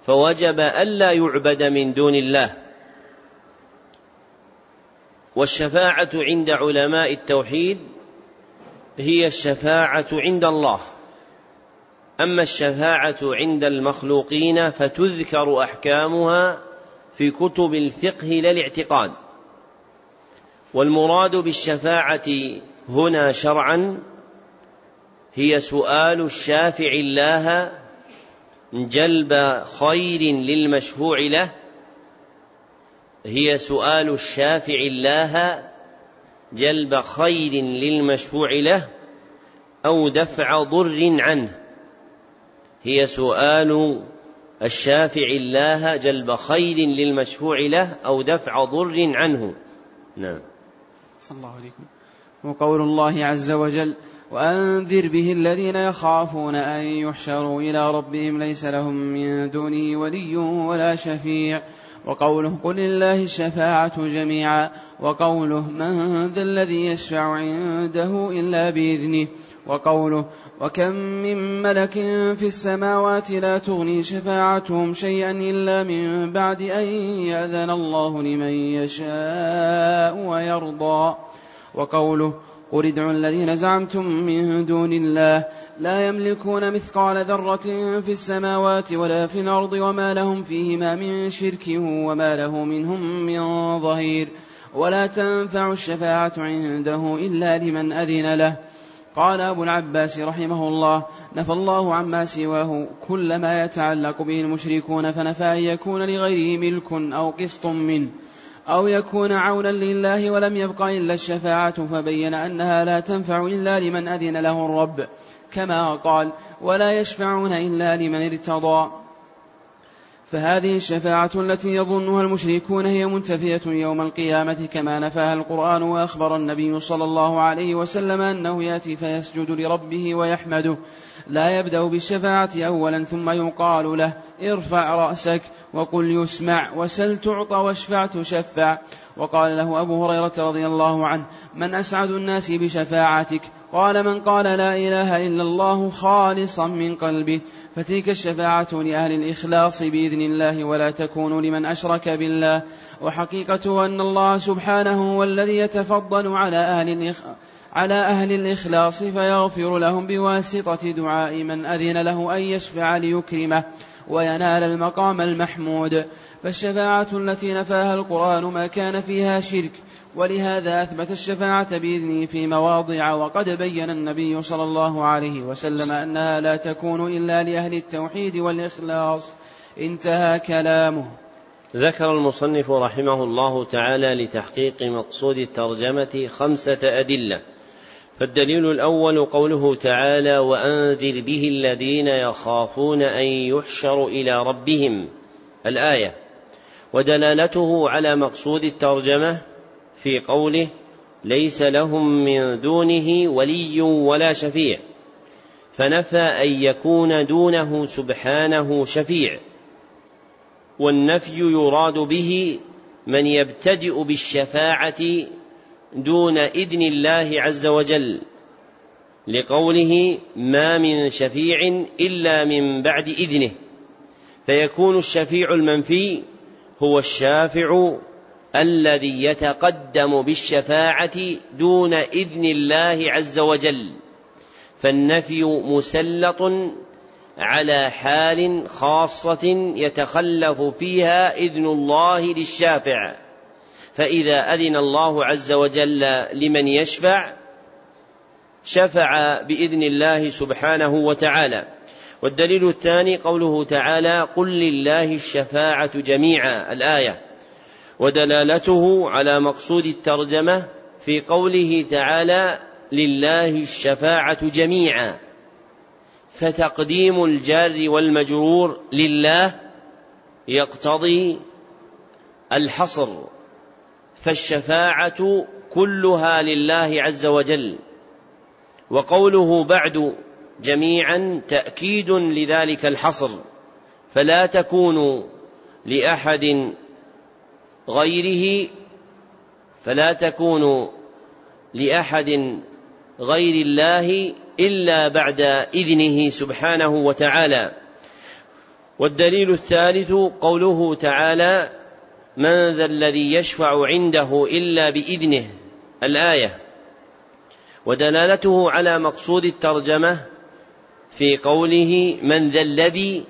فوجب ألا يعبد من دون الله. والشفاعة عند علماء التوحيد هي الشفاعة عند الله. أما الشفاعة عند المخلوقين فتذكر أحكامها في كتب الفقه لا الاعتقاد والمراد بالشفاعة هنا شرعا هي سؤال الشافع الله جلب خير للمشفوع له. هي سؤال الشافع الله جلب خير للمشفوع له أو دفع ضر عنه. هي سؤال الشافع الله جلب خير للمشفوع له أو دفع ضر عنه. نعم. صلى الله عليكم وقول الله عز وجل وأنذر به الذين يخافون أن يحشروا إلى ربهم ليس لهم من دونه ولي ولا شفيع وقوله قل لله الشفاعة جميعا وقوله من ذا الذي يشفع عنده إلا بإذنه وقوله وكم من ملك في السماوات لا تغني شفاعتهم شيئا إلا من بعد أن يأذن الله لمن يشاء ويرضى وقوله قل ادعوا الذين زعمتم من دون الله لا يملكون مثقال ذرة في السماوات ولا في الأرض وما لهم فيهما من شرك وما له منهم من ظهير ولا تنفع الشفاعة عنده إلا لمن أذن له قال أبو العباس رحمه الله نفى الله عما سواه كل ما يتعلق به المشركون فنفى أن يكون لغيره ملك أو قسط منه أو يكون عونا لله ولم يبق إلا الشفاعة فبين أنها لا تنفع إلا لمن أذن له الرب كما قال ولا يشفعون إلا لمن ارتضى فهذه الشفاعة التي يظنها المشركون هي منتفية يوم القيامة كما نفاها القرآن وأخبر النبي صلى الله عليه وسلم أنه يأتي فيسجد لربه ويحمده. لا يبدأ بالشفاعة أولا ثم يقال له ارفع رأسك وقل يسمع وسل تعطى واشفع تشفع. وقال له أبو هريرة رضي الله عنه من أسعد الناس بشفاعتك؟ قال من قال لا إله إلا الله خالصا من قلبه. فتلك الشفاعة لأهل الإخلاص بإذن الله ولا تكون لمن أشرك بالله. وحقيقة أن الله سبحانه هو الذي يتفضل على أهل على أهل الإخلاص فيغفر لهم بواسطة دعاء من أذن له أن يشفع ليكرمه وينال المقام المحمود. فالشفاعة التي نفاها القرآن ما كان فيها شرك ولهذا أثبت الشفاعة بإذنه في مواضع وقد بين النبي صلى الله عليه وسلم أنها لا تكون إلا لأهل التوحيد والإخلاص. انتهى كلامه. ذكر المصنف رحمه الله تعالى لتحقيق مقصود الترجمة خمسة أدلة. فالدليل الأول قوله تعالى وأنذر به الذين يخافون أن يحشروا إلى ربهم الآية. ودلالته على مقصود الترجمة في قوله ليس لهم من دونه ولي ولا شفيع فنفى أن يكون دونه سبحانه شفيع. والنفي يراد به من يبتدئ بالشفاعة دون إذن الله عز وجل لقوله ما من شفيع إلا من بعد إذنه. فيكون الشفيع المنفي هو الشافع الذي يتقدم بالشفاعة دون إذن الله عز وجل. فالنفي مسلط على حال خاصة يتخلف فيها إذن الله للشافع. فإذا أذن الله عز وجل لمن يشفع شفع بإذن الله سبحانه وتعالى. والدليل الثاني قوله تعالى قل لله الشفاعة جميعا الآية. ودلالته على مقصود الترجمة في قوله تعالى لله الشفاعة جميعا فتقديم الجار والمجرور لله يقتضي الحصر. فالشفاعة كلها لله عز وجل. وقوله بعد جميعا تأكيد لذلك الحصر. فلا تكون لأحد غيره فلا تكون لأحد غير الله إلا بعد إذنه سبحانه وتعالى. والدليل الثالث قوله تعالى من ذا الذي يشفع عنده إلا بإذنه؟ الآية. ودلالته على مقصود الترجمة في قوله من ذا الذي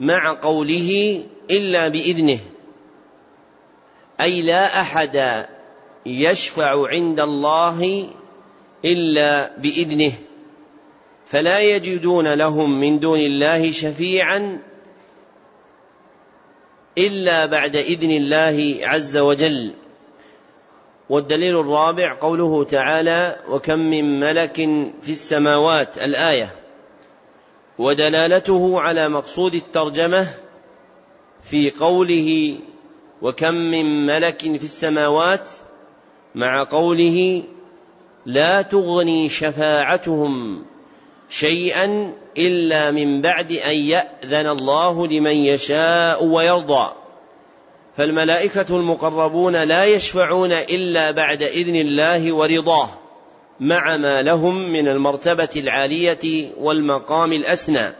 مع قوله إلا بإذنه. أي لا أحد يشفع عند الله إلا بإذنه. فلا يجدون لهم من دون الله شفيعا إلا بعد إذن الله عز وجل. والدليل الرابع قوله تعالى وكم من ملك في السماوات. الآية ودلالته على مقصود الترجمة في قوله وكم من ملك في السماوات. مع قوله لا تغني شفاعتهم شيئا إلا من بعد أن يأذن الله لمن يشاء ويرضى. فالملائكة المقربون لا يشفعون إلا بعد إذن الله ورضاه مع ما لهم من المرتبة العالية والمقام الأسنى.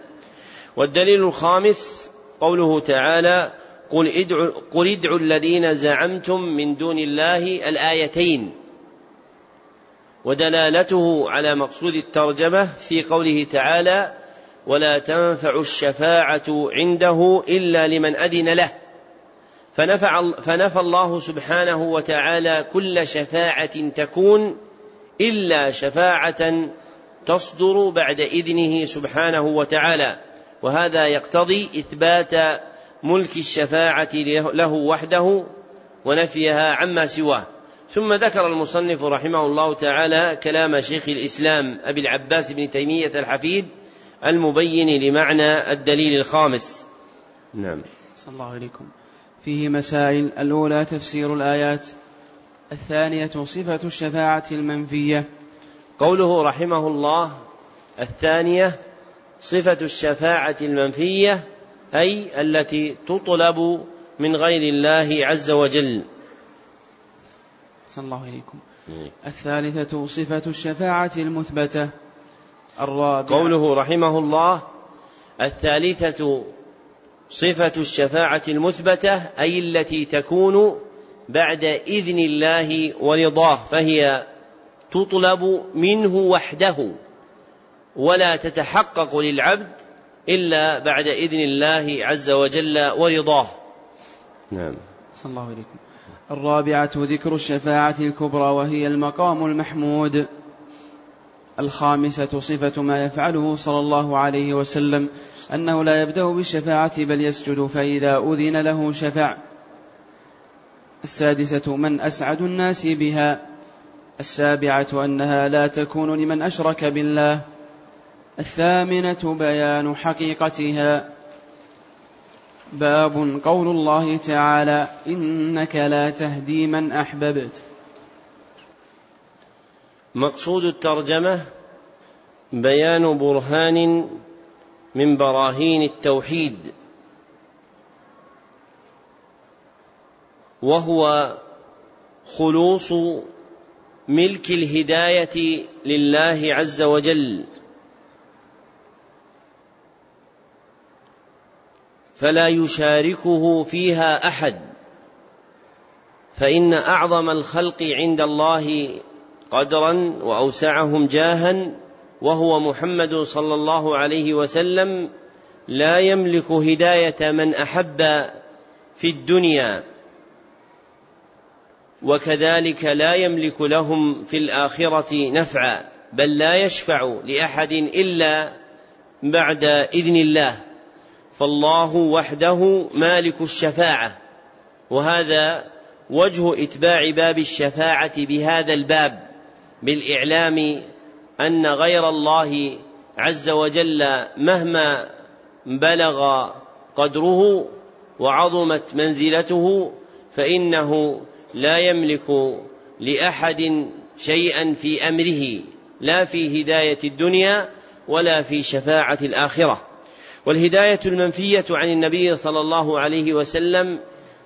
والدليل الخامس قوله تعالى قل ادعوا, قل ادعوا الذين زعمتم من دون الله الآيتين. ودلالته على مقصود الترجمة في قوله تعالى ولا تنفع الشفاعة عنده إلا لمن أذن له. فنفع فنفى الله سبحانه وتعالى كل شفاعة تكون إلا شفاعة تصدر بعد إذنه سبحانه وتعالى. وهذا يقتضي إثبات ملك الشفاعة له وحده ونفيها عما سواه. ثم ذكر المصنف رحمه الله تعالى كلام شيخ الإسلام أبي العباس بن تيمية الحفيد المبين لمعنى الدليل الخامس. نعم. صلى الله عليكم. فيه مسائل. الأولى تفسير الآيات. الثانية صفة الشفاعة المنفية. قوله رحمه الله الثانية صفة الشفاعة المنفية أي التي تطلب من غير الله عز وجل. صلى الله عليكم. الثالثة صفة الشفاعة المثبتة. الرابعة. قوله رحمه الله الثالثة صفة الشفاعة المثبتة أي التي تكون بعد إذن الله ورضاه فهي تطلب منه وحده ولا تتحقق للعبد إلا بعد إذن الله عز وجل ورضاه. نعم. صلى الله عليكم الرابعة ذكر الشفاعة الكبرى وهي المقام المحمود. الخامسة صفة ما يفعله صلى الله عليه وسلم أنه لا يبدأ بالشفاعة بل يسجد فإذا أذن له شفع. السادسة من أسعد الناس بها. السابعة أنها لا تكون لمن أشرك بالله. الثامنة بيان حقيقتها. باب قول الله تعالى إنك لا تهدي من أحببت. مقصود الترجمة بيان برهان من براهين التوحيد وهو خلوص ملك الهداية لله عز وجل. فلا يشاركه فيها أحد فإن أعظم الخلق عند الله قدرا وأوسعهم جاها وهو محمد صلى الله عليه وسلم لا يملك هداية من أحب في الدنيا وكذلك لا يملك لهم في الآخرة نفعا بل لا يشفع لأحد إلا بعد إذن الله. فالله وحده مالك الشفاعة وهذا وجه إتباع باب الشفاعة بهذا الباب. بالإعلام أن غير الله عز وجل مهما بلغ قدره وعظمت منزلته فإنه لا يملك لأحد شيئا في أمره لا في هداية الدنيا ولا في شفاعة الآخرة. والهداية المنفية عن النبي صلى الله عليه وسلم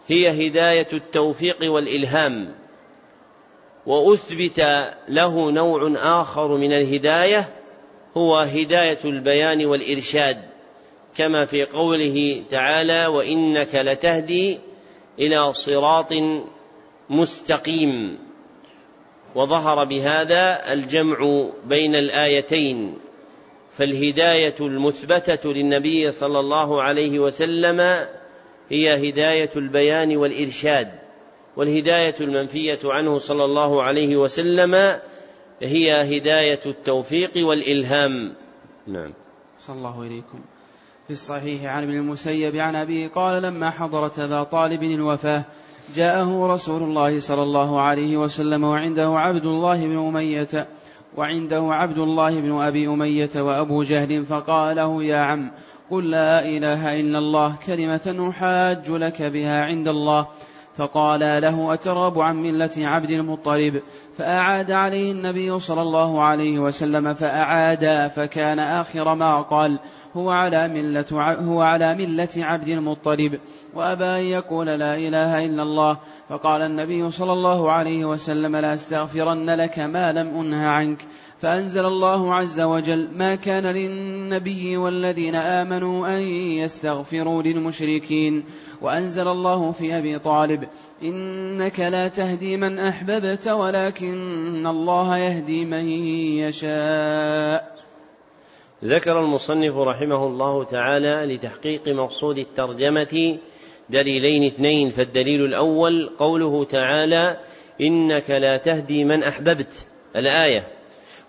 هي هداية التوفيق والإلهام. وأثبت له نوع آخر من الهداية هو هداية البيان والإرشاد كما في قوله تعالى وإنك لتهدي إلى صراط مستقيم وظهر بهذا الجمع بين الآيتين فالهداية المثبتة للنبي صلى الله عليه وسلم هي هداية البيان والإرشاد. والهداية المنفية عنه صلى الله عليه وسلم هي هداية التوفيق والإلهام. نعم. صلى الله اليكم في الصحيح عن ابن المسيب عن ابي قال لما حضرت ابا طالب الوفاة جاءه رسول الله صلى الله عليه وسلم وعنده عبد الله بن أمية وعنده عبد الله بن أبي أمية وأبو جهل فقال له يا عم قل لا إله إلا الله كلمة أحاج لك بها عند الله. فقال له أتراب عن ملة عبد المطلب؟ فأعاد عليه النبي صلى الله عليه وسلم فأعاد فكان آخر ما قال هو على ملة هو على ملة عبد المطلب. وأبى أن يقول لا إله إلا الله. فقال النبي صلى الله عليه وسلم لا أستغفرن لك ما لم أنه عنك. فأنزل الله عز وجل ما كان للنبي والذين آمنوا أن يستغفروا للمشركين. وأنزل الله في أبي طالب إنك لا تهدي من أحببت ولكن الله يهدي من يشاء. ذكر المصنف رحمه الله تعالى لتحقيق مقصود الترجمة دليلين اثنين فالدليل الأول قوله تعالى إنك لا تهدي من أحببت الآية.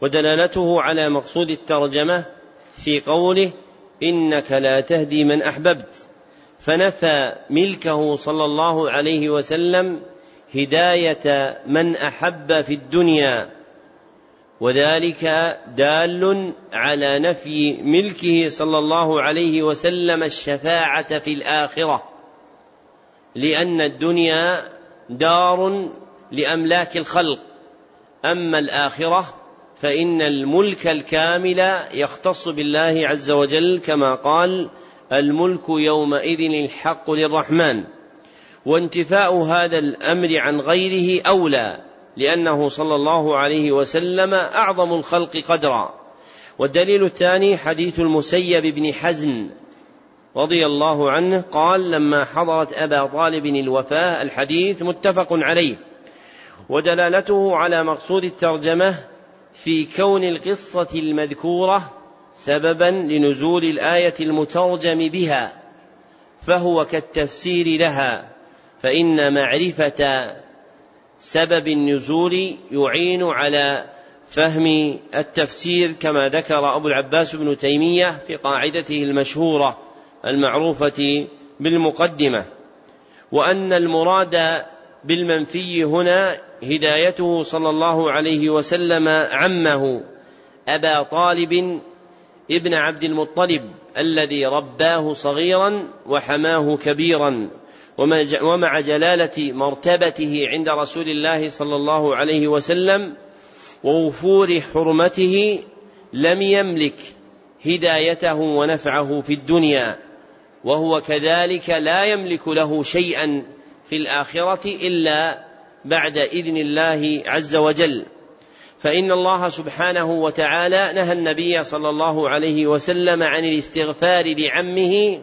ودلالته على مقصود الترجمة في قوله إنك لا تهدي من أحببت. فنفى ملكه صلى الله عليه وسلم هداية من أحب في الدنيا وذلك دال على نفي ملكه صلى الله عليه وسلم الشفاعة في الآخرة. لأن الدنيا دار لأملاك الخلق أما الآخرة فإن الملك الكامل يختص بالله عز وجل كما قال الملك يومئذ الحق للرحمن. وانتفاء هذا الأمر عن غيره أولى لأنه صلى الله عليه وسلم أعظم الخلق قدرا. والدليل الثاني حديث المسيب بن حزن رضي الله عنه قال لما حضرت أبا طالب الوفاة الحديث متفق عليه. ودلالته على مقصود الترجمة في كون القصة المذكورة سببا لنزول الآية المترجم بها فهو كالتفسير لها فإن معرفة سبب النزول يعين على فهم التفسير كما ذكر أبو العباس بن تيمية في قاعدته المشهورة المعروفة بالمقدمة. وأن المراد بالمنفي هنا هدايته صلى الله عليه وسلم عمه أبا طالب ابن عبد المطلب الذي رباه صغيرا وحماه كبيرا ومع جلالة مرتبته عند رسول الله صلى الله عليه وسلم ووفور حرمته لم يملك هدايته ونفعه في الدنيا وهو كذلك لا يملك له شيئا في الآخرة إلا بعد إذن الله عز وجل. فإن الله سبحانه وتعالى نهى النبي صلى الله عليه وسلم عن الاستغفار لعمه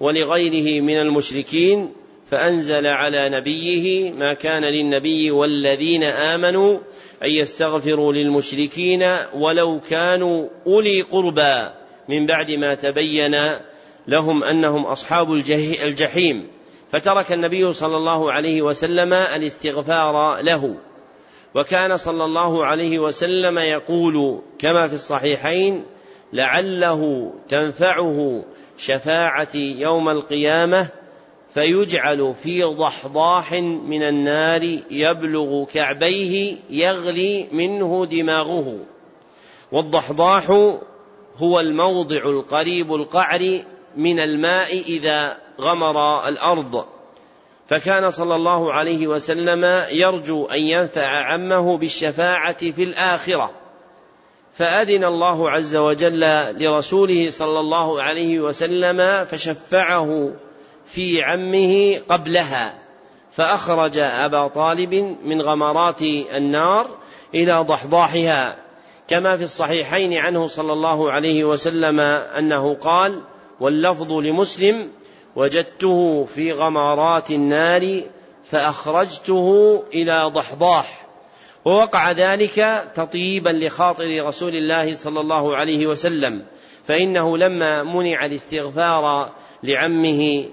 ولغيره من المشركين فأنزل على نبيه ما كان للنبي والذين آمنوا أن يستغفروا للمشركين ولو كانوا أولي قربى. من بعد ما تبين لهم أنهم أصحاب الجحيم. فترك النبي صلى الله عليه وسلم الاستغفار له. وكان صلى الله عليه وسلم يقول كما في الصحيحين لعله تنفعه شفاعتي يوم القيامة فيجعل في ضحضاح من النار يبلغ كعبيه يغلي منه دماغه. والضحضاح هو الموضع القريب القعر من الماء إذا غمر الأرض. فكان صلى الله عليه وسلم يرجو أن ينفع عمه بالشفاعة في الآخرة. فأذن الله عز وجل لرسوله صلى الله عليه وسلم فشفعه في عمه قبلها. فأخرج أبا طالب من غمرات النار إلى ضحضاحها. كما في الصحيحين عنه صلى الله عليه وسلم أنه قال واللفظ لمسلم وجدته في غمرات النار فأخرجته إلى ضحضاح. ووقع ذلك تطيبا لخاطر رسول الله صلى الله عليه وسلم فإنه لما منع الاستغفار لعمه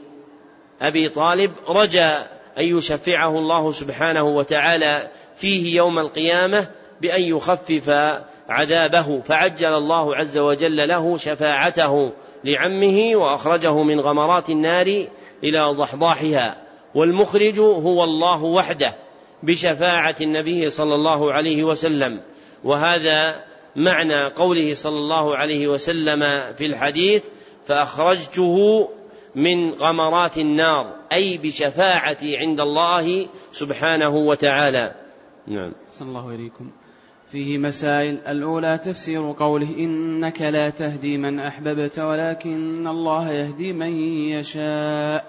أبي طالب رجا أن يشفعه الله سبحانه وتعالى فيه يوم القيامة بأن يخفف عذابه فعجل الله عز وجل له شفاعته لعمه وأخرجه من غمرات النار إلى ضحضاحها والمخرج هو الله وحده بشفاعة النبي صلى الله عليه وسلم. وهذا معنى قوله صلى الله عليه وسلم في الحديث فأخرجته من غمرات النار أي بشفاعتي عند الله سبحانه وتعالى. نعم. صلى الله عليكم. فيه مسائل. الأولى تفسير قوله إنك لا تهدي من أحببت ولكن الله يهدي من يشاء.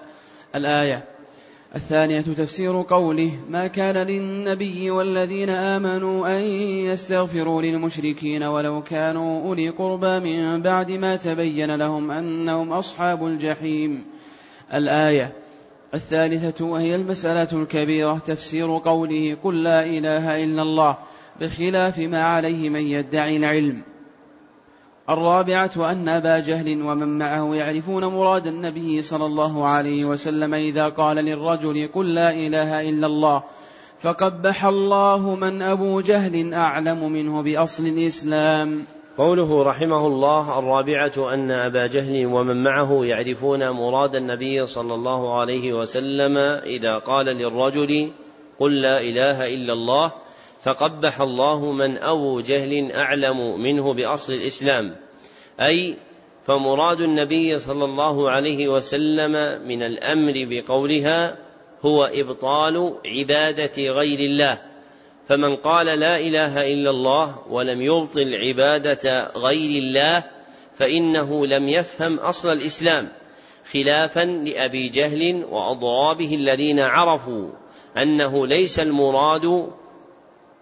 الآية. الثانية تفسير قوله ما كان للنبي والذين آمنوا أن يستغفروا للمشركين ولو كانوا أولي قربى من بعد ما تبين لهم أنهم أصحاب الجحيم. الآية. الثالثة وهي المسألة الكبيرة تفسير قوله قل لا إله إلا الله. بخلاف ما عليه من يدعي العلم. الرابعة أن أبا جهل ومن معه يعرفون مراد النبي صلى الله عليه وسلم إذا قال للرجل قل لا إله إلا الله فقبح الله من أبو جهل أعلم منه بأصل الإسلام. قوله رحمه الله الرابعة أن أبا جهل ومن معه يعرفون مراد النبي صلى الله عليه وسلم إذا قال للرجل قل لا إله إلا الله فقبح الله من أبو جهل أعلم منه بأصل الإسلام. أي فمراد النبي صلى الله عليه وسلم من الأمر بقولها هو إبطال عبادة غير الله. فمن قال لا إله إلا الله ولم يبطل عبادة غير الله فإنه لم يفهم أصل الإسلام خلافا لأبي جهل وأضرابه الذين عرفوا أنه ليس المراد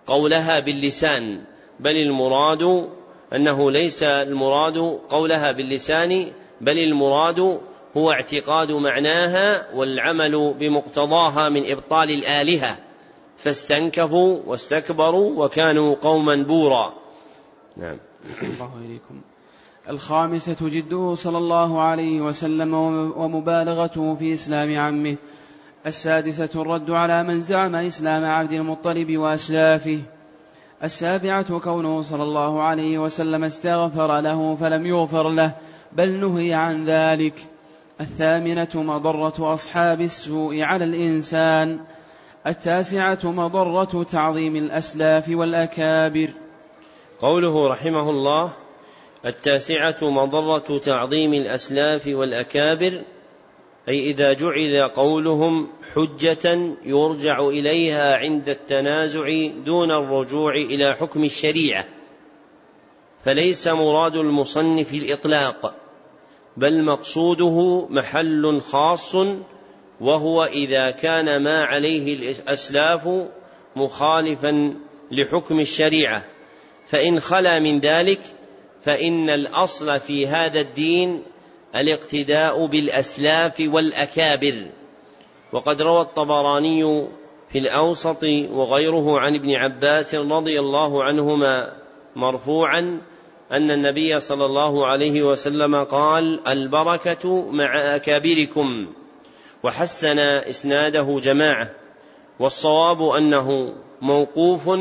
قولها باللسان بل المراد أنه ليس المراد قولها باللسان بل المراد هو اعتقاد معناها والعمل بمقتضاها من إبطال الآلهة. فاستنكفوا واستكبروا وكانوا قوما بورا. نعم. الله إليكم. الخامسة جده صلى الله عليه وسلم ومبالغته في إسلام عمه. السادسة الرد على من زعم إسلام عبد المطلب وأسلافه السابعة كونه صلى الله عليه وسلم استغفر له فلم يغفر له بل نهي عن ذلك. الثامنة مضرة أصحاب السوء على الإنسان. التاسعة مضرة تعظيم الأسلاف والأكابر. قوله رحمه الله التاسعة مضرة تعظيم الأسلاف والأكابر. أي إذا جعل قولهم حجة يرجع إليها عند التنازع دون الرجوع إلى حكم الشريعة. فليس مراد المصنف الإطلاق بل مقصوده محل خاص وهو إذا كان ما عليه الأسلاف مخالفا لحكم الشريعة. فإن خلا من ذلك فإن الأصل في هذا الدين الاقتداء بالأسلاف والأكابر. وقد روى الطبراني في الأوسط وغيره عن ابن عباس رضي الله عنهما مرفوعا أن النبي صلى الله عليه وسلم قال البركة مع أكابركم. وحسن إسناده جماعة. والصواب أنه موقوف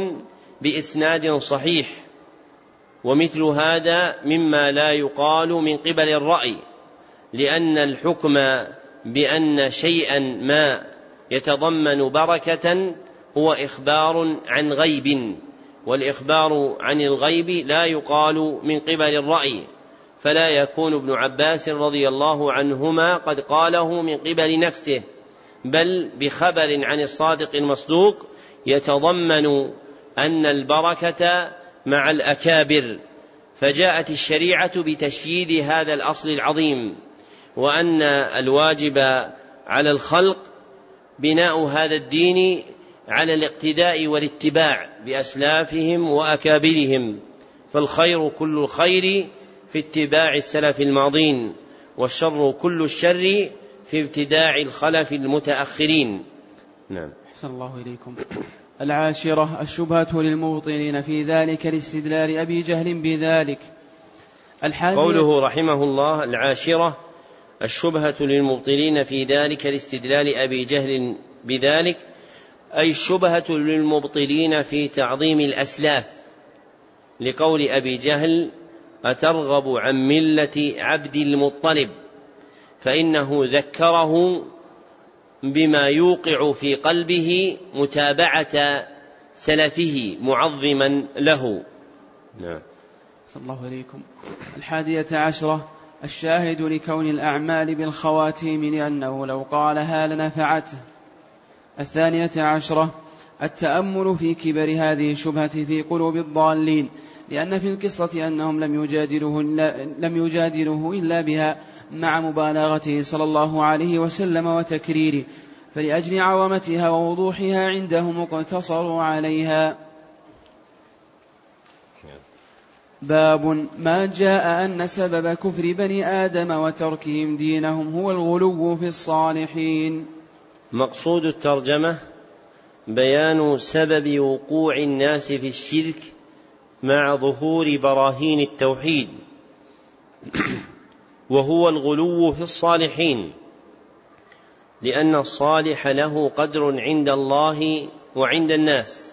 بإسناد صحيح. ومثل هذا مما لا يقال من قبل الرأي. لأن الحكم بأن شيئا ما يتضمن بركة هو إخبار عن غيب والإخبار عن الغيب لا يقال من قبل الرأي. فلا يكون ابن عباس رضي الله عنهما قد قاله من قبل نفسه بل بخبر عن الصادق المصدوق يتضمن أن البركة مع الأكابر. فجاءت الشريعة بتشييد هذا الأصل العظيم. وأن الواجب على الخلق بناء هذا الدين على الاقتداء والاتباع بأسلافهم وأكابرهم فالخير كل الخير في اتباع السلف الماضين والشر كل الشر في ابتداع الخلف المتأخرين. نعم. أحسن الله إليكم. العاشرة الشبهة للمبطلين في ذلك لاستدلال أبي جهل بذلك. قوله رحمه الله العاشرة الشبهة للمبطلين في ذلك لاستدلال أبي جهل بذلك أي الشبهة للمبطلين في تعظيم الأسلاف لقول أبي جهل أترغب عن ملة عبد المطلب فإنه ذكره بما يوقع في قلبه متابعة سلفه معظما له. نعم. صلى الله عليكم. الحادية عشرة الشاهد لكون الأعمال بالخواتيم لأنه لو قالها لنفعته الثانية عشرة التأمل في كبر هذه الشبهة في قلوب الضالين لأن في القصة أنهم لم يجادلوه إلا, لم يجادلوه إلا بها مع مبالغته صلى الله عليه وسلم وتكريره فلأجل عظمتها ووضوحها عندهم اقتصروا عليها. باب ما جاء أن سبب كفر بني آدم وتركهم دينهم هو الغلو في الصالحين. مقصود الترجمة بيان سبب وقوع الناس في الشرك مع ظهور براهين التوحيد وهو الغلو في الصالحين لأن الصالح له قدر عند الله وعند الناس.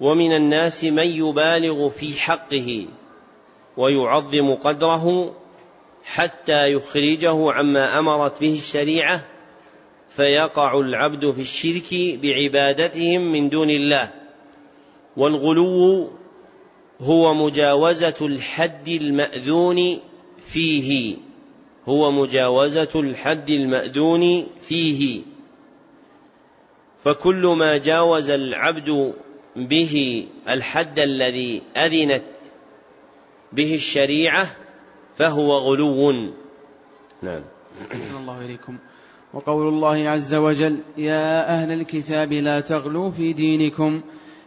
ومن الناس من يبالغ في حقه ويعظم قدره حتى يخرجه عما أمرت به الشريعة فيقع العبد في الشرك بعبادتهم من دون الله. والغلو هو مجاوزة الحد المأذون فيه هو مجاوزة الحد المأذون فيه. فكل ما جاوز العبد به الحد الذي أذنت به الشريعة فهو غلو. نعم. الله إليكم. وقول الله عز وجل يا أهل الكتاب لا تغلوا في دينكم.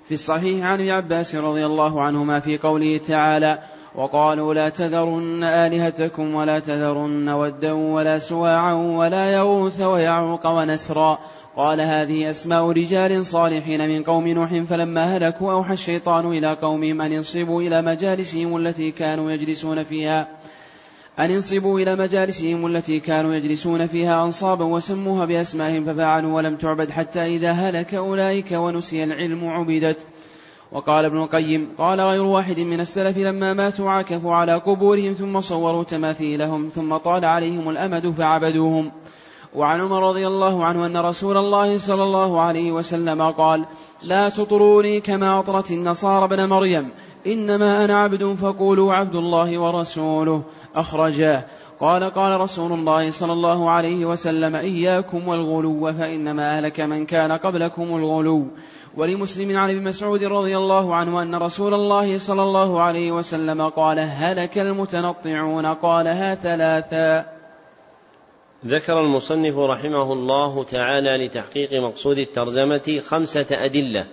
في الصحيح عن ابن عباس رضي الله عنهما في قوله تعالى وقالوا لا تذرن آلهتكم ولا تذرن ودا ولا سواعا ولا يغوث ويعوق ونسرا. قال هذه أسماء رجال صالحين من قوم نوح فلما هلكوا أوحى الشيطان إلى قومهم أن ينصبوا إلى مجالسهم التي كانوا يجلسون فيها. أن انصبوا إلى مجالسهم التي كانوا يجلسون فيها أنصابا وسموها بأسمائهم ففعلوا ولم تعبد حتى إذا هلك أولئك ونسي العلم عبدت. وقال ابن القيم قال غير واحد من السلف لما ماتوا عكفوا على قبورهم ثم صوروا تماثيلهم ثم طال عليهم الأمد فعبدوهم. وعن عمر رضي الله عنه أن رسول الله صلى الله عليه وسلم قال لا تطروني كما أطرت النصارى ابن مريم إنما أنا عبد فقولوا عبد الله ورسوله. أخرجاه قال قال رسول الله صلى الله عليه وسلم إياكم والغلو فإنما أهلك من كان قبلكم الغلو. ولمسلم عن ابن مسعود رضي الله عنه أن رسول الله صلى الله عليه وسلم قال هلك المتنطعون قالها ثلاثا ذكر المصنف رحمه الله تعالى لتحقيق مقصود الترجمة خمسة أدلة.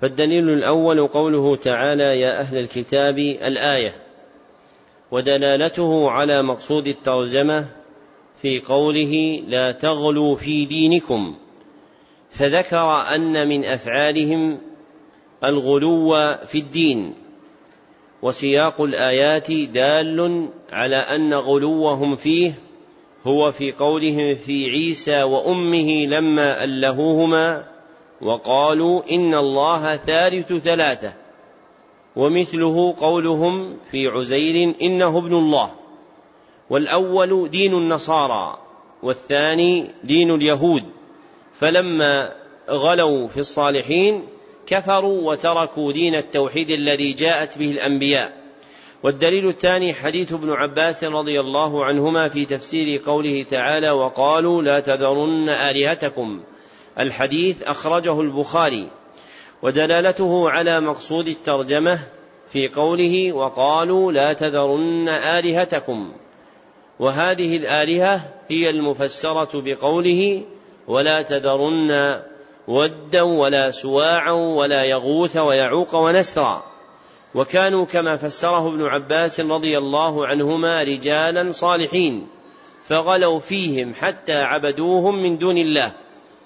فالدليل الأول قوله تعالى يا أهل الكتاب الآية. ودلالته على مقصود الترجمة في قوله لا تغلوا في دينكم فذكر أن من أفعالهم الغلو في الدين. وسياق الآيات دال على أن غلوهم فيه هو في قولهم في عيسى وأمه لما ألهوهما وقالوا إن الله ثالث ثلاثة ومثله قولهم في عزير إنه ابن الله والأول دين النصارى والثاني دين اليهود فلما غلوا في الصالحين كفروا وتركوا دين التوحيد الذي جاءت به الأنبياء والدليل الثاني حديث ابن عباس رضي الله عنهما في تفسير قوله تعالى وقالوا لا تذرن آلهتكم. الحديث أخرجه البخاري. ودلالته على مقصود الترجمة في قوله وقالوا لا تذرن آلهتكم. وهذه الآلهة هي المفسرة بقوله ولا تذرن ودا ولا سواعا ولا يغوث ويعوق ونسرا. وكانوا كما فسره ابن عباس رضي الله عنهما رجالا صالحين فغلوا فيهم حتى عبدوهم من دون الله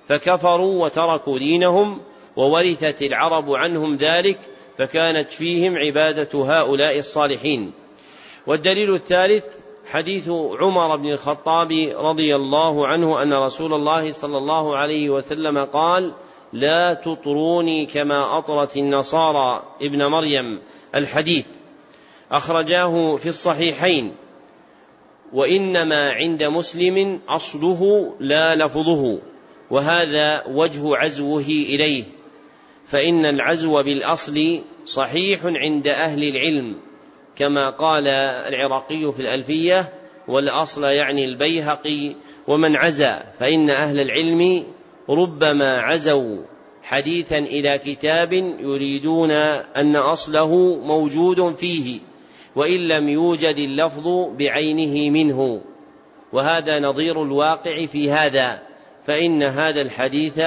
فكفروا وتركوا دينهم وورثت العرب عنهم ذلك فكانت فيهم عبادة هؤلاء الصالحين. والدليل الثالث حديث عمر بن الخطاب رضي الله عنه أن رسول الله صلى الله عليه وسلم قال لا تطروني كما أطرت النصارى ابن مريم الحديث. أخرجاه في الصحيحين. وإنما عند مسلم أصله لا لفظه وهذا وجه عزوه إليه. فإن العزو بالأصل صحيح عند أهل العلم كما قال العراقي في الألفية والأصل يعني البيهقي ومن عزى فإن أهل العلم ربما عزوا حديثا إلى كتاب يريدون أن أصله موجود فيه وإن لم يوجد اللفظ بعينه منه. وهذا نظير الواقع في هذا فإن هذا الحديث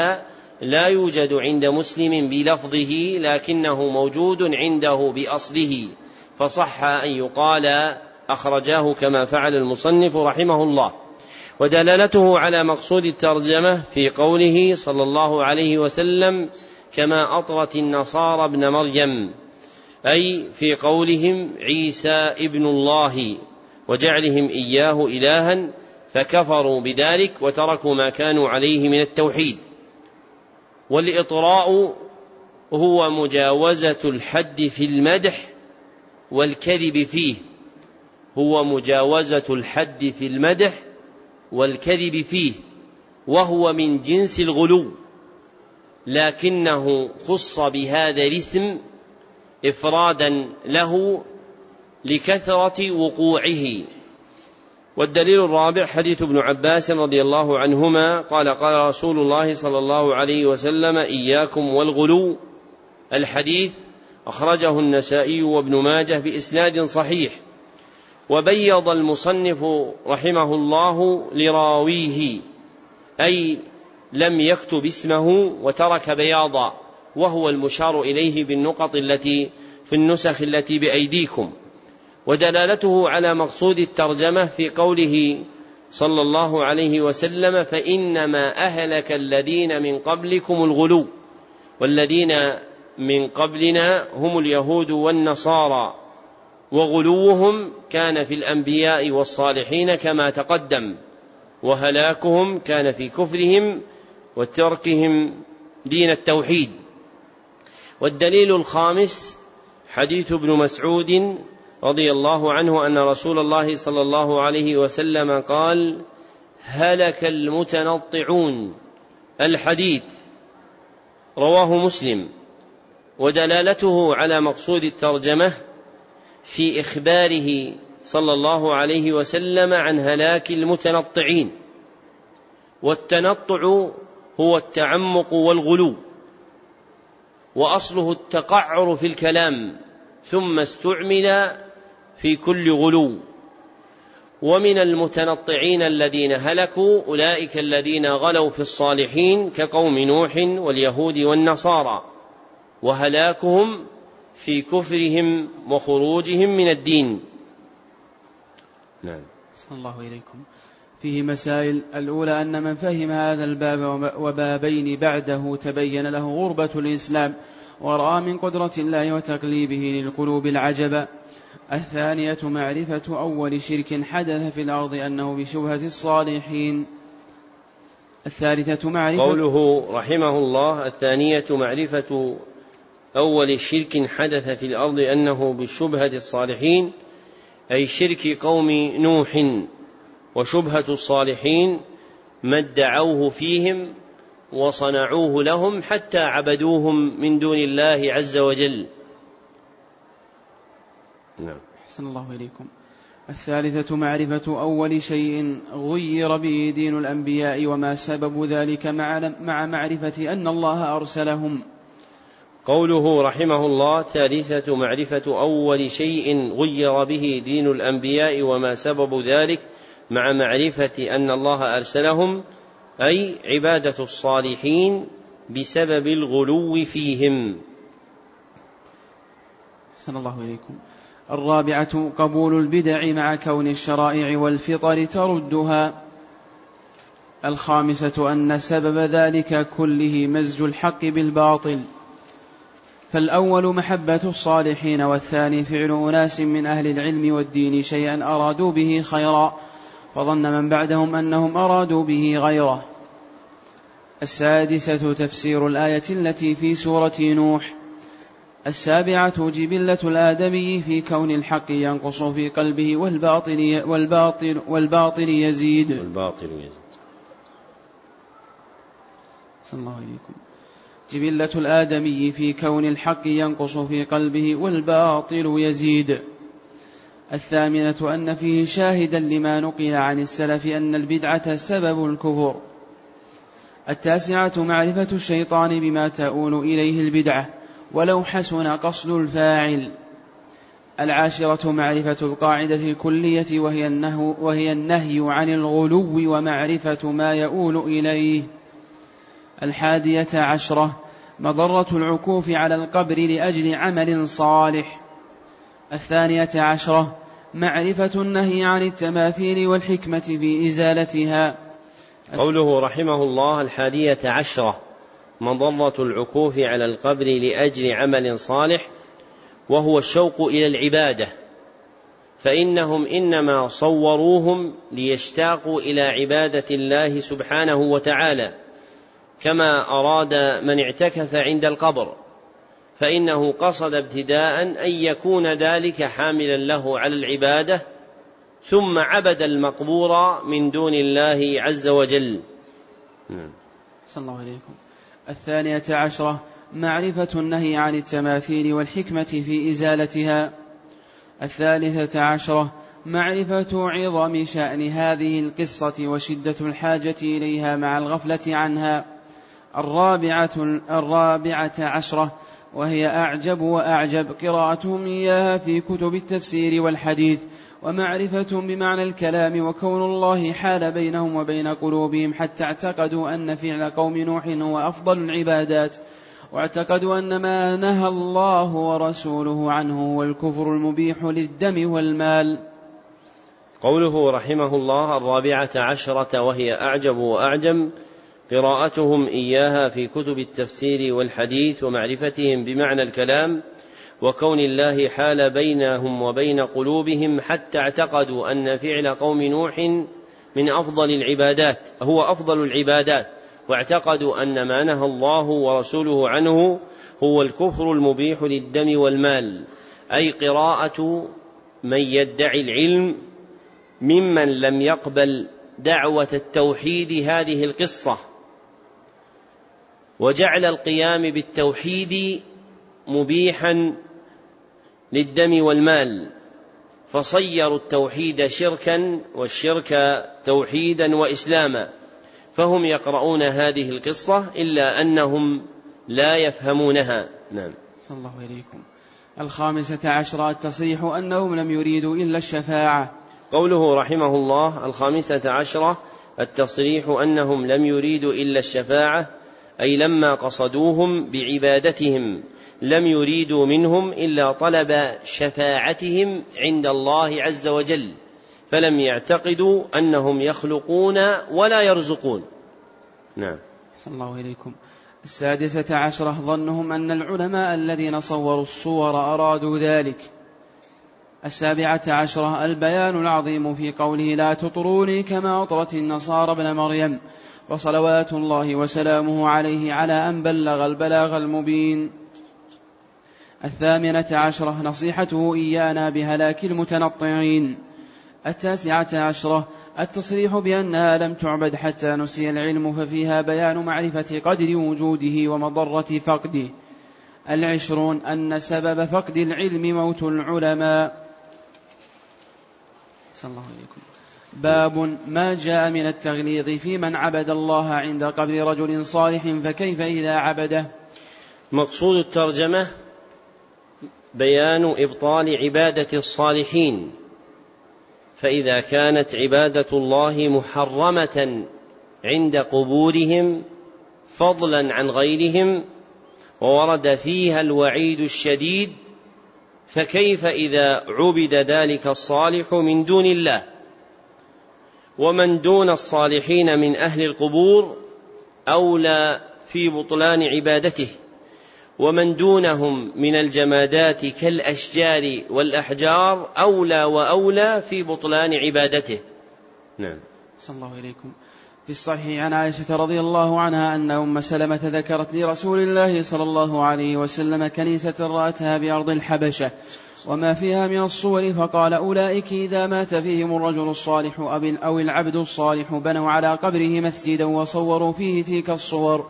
لا يوجد عند مسلم بلفظه لكنه موجود عنده بأصله. فصح أن يقال أخرجاه كما فعل المصنف رحمه الله. ودلالته على مقصود الترجمة في قوله صلى الله عليه وسلم كما أطرت النصارى ابن مريم أي في قولهم عيسى ابن الله وجعلهم إياه إلها فكفروا بذلك وتركوا ما كانوا عليه من التوحيد. والإطراء هو مجاوزة الحد في المدح والكذب فيه هو مجاوزة الحد في المدح والكذب فيه وهو من جنس الغلو لكنه خص بهذا الاسم إفرادا له لكثرة وقوعه. والدليل الرابع حديث ابن عباس رضي الله عنهما قال قال رسول الله صلى الله عليه وسلم إياكم والغلو. الحديث أخرجه النسائي وابن ماجه بإسناد صحيح. وبيض المصنف رحمه الله لراويه أي لم يكتب اسمه وترك بياضا وهو المشار إليه بالنقط التي في النسخ التي بأيديكم. ودلالته على مقصود الترجمة في قوله صلى الله عليه وسلم فإنما أهلك الذين من قبلكم الغلو والذين من قبلنا هم اليهود والنصارى. وغلوهم كان في الأنبياء والصالحين كما تقدم وهلاكهم كان في كفرهم وتركهم دين التوحيد. والدليل الخامس حديث ابن مسعود رضي الله عنه أن رسول الله صلى الله عليه وسلم قال هلك المتنطعون. الحديث رواه مسلم ودلالته على مقصود الترجمة في إخباره صلى الله عليه وسلم عن هلاك المتنطعين. والتنطع هو التعمق والغلو وأصله التقعر في الكلام ثم استعمل في كل غلو. ومن المتنطعين الذين هلكوا أولئك الذين غلوا في الصالحين كقوم نوح واليهود والنصارى وهلاكهم في كفرهم وخروجهم من الدين. نعم. صلى الله إليكم فيه مسائل. الأولى أن من فهم هذا الباب وبابين بعده تبين له غربة الإسلام ورأى من قدرة الله وتقليبه للقلوب العجب. الثانية معرفة أول شرك حدث في الأرض أنه بشبهة الصالحين. الثالثة معرفة قوله رحمه الله الثانية معرفة أول شرك حدث في الأرض أنه بشبهة الصالحين أي شرك قوم نوح وشبهة الصالحين ما ادعوه فيهم وصنعوه لهم حتى عبدوهم من دون الله عز وجل. نعم. أحسن الله إليكم. الثالثة معرفة أول شيء غير به دين الأنبياء وما سبب ذلك مع مع معرفة أن الله أرسلهم. قوله رحمه الله ثالثة معرفة أول شيء غير به دين الأنبياء وما سبب ذلك مع معرفة أن الله أرسلهم أي عبادة الصالحين بسبب الغلو فيهم. صلى الله إليكم. الرابعة قبول البدع مع كون الشرائع والفطر تردها. الخامسة أن سبب ذلك كله مزج الحق بالباطل. فالأول محبة الصالحين والثاني فعل أناس من أهل العلم والدين شيئا أرادوا به خيرا فظن من بعدهم أنهم أرادوا به غيره. السادسة تفسير الآية التي في سورة نوح. السابعة جبلة الآدمي في كون الحق ينقص في قلبه والباطل والباطل والباطل يزيد. والباطل يزيد. صلى الله عليكم. جبلة الآدمي في كون الحق ينقص في قلبه والباطل يزيد. الثامنة أن فيه شاهدا لما نقل عن السلف أن البدعة سبب الكفر. التاسعة معرفة الشيطان بما تؤول إليه البدعة ولو حسن قصد الفاعل. العاشرة معرفة القاعدة الكلية وهي النهي, وهي النهي عن الغلو ومعرفة ما يؤول إليه. الحادية عشرة مضرة العكوف على القبر لأجل عمل صالح. الثانية عشرة معرفة النهي عن التماثيل والحكمة في إزالتها. قوله رحمه الله الحادية عشرة مضرة العكوف على القبر لأجل عمل صالح وهو الشوق إلى العبادة. فإنهم إنما صوروهم ليشتاقوا إلى عبادة الله سبحانه وتعالى. كما أراد من اعتكف عند القبر فإنه قصد ابتداء أن يكون ذلك حاملا له على العبادة ثم عبد المقبور من دون الله عز وجل. نعم. صلى الله عليكم. الثانية عشرة معرفة النهي عن التماثيل والحكمة في إزالتها. الثالثة عشرة معرفة عظم شأن هذه القصة وشدة الحاجة إليها مع الغفلة عنها. الرابعة الرابعة عشرة وهي أعجب وأعجب. قراءتهم إياها في كتب التفسير والحديث ومعرفة بمعنى الكلام وكون الله حال بينهم وبين قلوبهم حتى اعتقدوا أن فعل قوم نوح هو أفضل العبادات. واعتقدوا أن ما نهى الله ورسوله عنه هو الكفر المبيح للدم والمال. قوله رحمه الله الرابعة عشرة وهي أعجب وأعجم قراءتهم إياها في كتب التفسير والحديث ومعرفتهم بمعنى الكلام وكون الله حال بينهم وبين قلوبهم حتى اعتقدوا أن فعل قوم نوح من أفضل العبادات هو أفضل العبادات واعتقدوا أن ما نهى الله ورسوله عنه هو الكفر المبيح للدم والمال أي قراءة من يدعي العلم ممن لم يقبل دعوة التوحيد هذه القصة. وجعل القيام بالتوحيد مبيحا للدم والمال فصيروا التوحيد شركا والشرك توحيدا وإسلاما فهم يقرؤون هذه القصة إلا أنهم لا يفهمونها. نعم. صلى الله إليكم الخامسة عشرة التصريح أنهم لم يريدوا إلا الشفاعة. قوله رحمه الله الخامسة عشرة التصريح أنهم لم يريدوا إلا الشفاعة أي لما قصدوهم بعبادتهم لم يريدوا منهم إلا طلب شفاعتهم عند الله عز وجل فلم يعتقدوا أنهم يخلقون ولا يرزقون. نعم. صلى الله إليكم. السادسة عشرة ظنهم أن العلماء الذين صوروا الصور أرادوا ذلك. السابعة عشرة البيان العظيم في قوله لا تطروني كما أطرت النصارى ابن مريم. وصلوات الله وسلامه عليه على أن بلغ البلاغ المبين. الثامنة عشرة نصيحته إيانا بهلاك المتنطعين. التاسعة عشرة التصريح بأنها لم تعبد حتى نسي العلم ففيها بيان معرفة قدر وجوده ومضرة فقده. العشرون أن سبب فقد العلم موت العلماء. صلى الله عليكم باب ما جاء من التغليظ في من عبد الله عند قبر رجل صالح فكيف إذا عبده؟ مقصود الترجمة بيان إبطال عبادة الصالحين فإذا كانت عبادة الله محرمة عند قبورهم فضلا عن غيرهم وورد فيها الوعيد الشديد فكيف إذا عبد ذلك الصالح من دون الله؟ ومن دون الصالحين من أهل القبور أولى في بطلان عبادته ومن دونهم من الجمادات كالأشجار والأحجار أولى وأولى في بطلان عبادته. نعم. صلى الله إليكم في الصحيح عن عائشة رضي الله عنها أن أم سلمة ذكرت لرسول الله صلى الله عليه وسلم كنيسة رأتها بأرض الحبشة. وما فيها من الصور فقال أولئك إذا مات فيهم الرجل الصالح أو العبد الصالح بنوا على قبره مسجدا وصوروا فيه تلك الصور.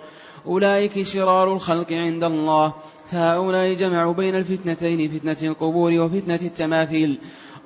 أولئك شرار الخلق عند الله فهؤلاء جمعوا بين الفتنتين فتنة القبور وفتنة التماثيل.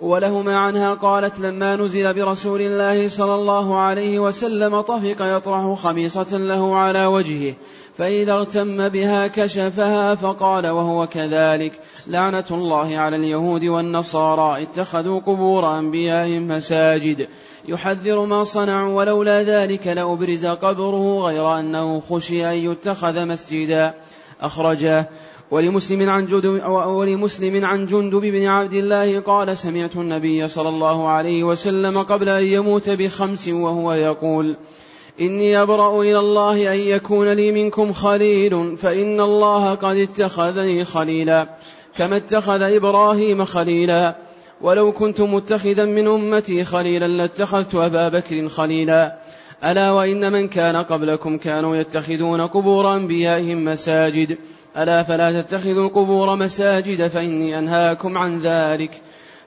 ولهما عنها قالت لما نزل برسول الله صلى الله عليه وسلم طفق يطرح خميصة له على وجهه فإذا اغتم بها كشفها فقال وهو كذلك لعنة الله على اليهود والنصارى اتخذوا قبور أنبيائهم مساجد. يحذر ما صنعوا ولولا ذلك لأبرز قبره غير أنه خشي أن يتخذ مسجدا. أخرجاه ولمسلم عن جندب ولمسلم عن جندب بن عبد الله قال سمعت النبي صلى الله عليه وسلم قبل أن يموت بخمس وهو يقول إني أبرأ إلى الله أن يكون لي منكم خليل فإن الله قد اتخذني خليلا كما اتخذ إبراهيم خليلا ولو كنت متخذا من أمتي خليلا لاتخذت أبا بكر خليلا. ألا وإن من كان قبلكم كانوا يتخذون قبور أنبيائهم مساجد. ألا فلا تتخذوا القبور مساجد فإني أنهاكم عن ذلك.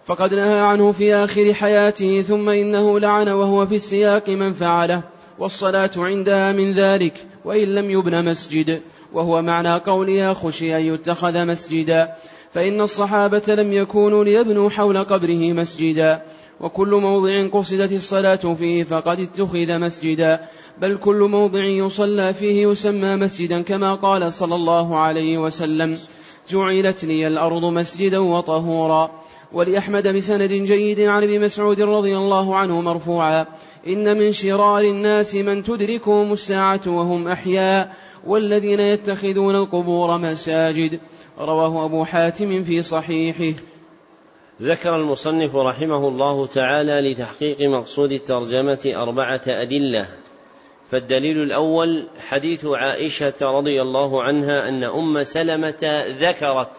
فقد نهى عنه في آخر حياته ثم إنه لعن وهو في السياق من فعله والصلاة عندها من ذلك وإن لم يبن مسجد. وهو معنى قولها خشي أن يتخذ مسجدا. فإن الصحابة لم يكونوا ليبنوا حول قبره مسجدا. وكل موضع قصدت الصلاة فيه فقد اتخذ مسجدا. بل كل موضع يصلى فيه يسمى مسجدا كما قال صلى الله عليه وسلم. جعلت لي الأرض مسجدا وطهورا. ولأحمد بسند جيد عن ابن مسعود رضي الله عنه مرفوعا. إن من شرار الناس من تدركهم الساعة وهم أحياء والذين يتخذون القبور مساجد. رواه أبو حاتم في صحيحه. ذكر المصنف رحمه الله تعالى لتحقيق مقصود الترجمة أربعة أدلة. فالدليل الأول حديث عائشة رضي الله عنها أن أم سلمة ذكرت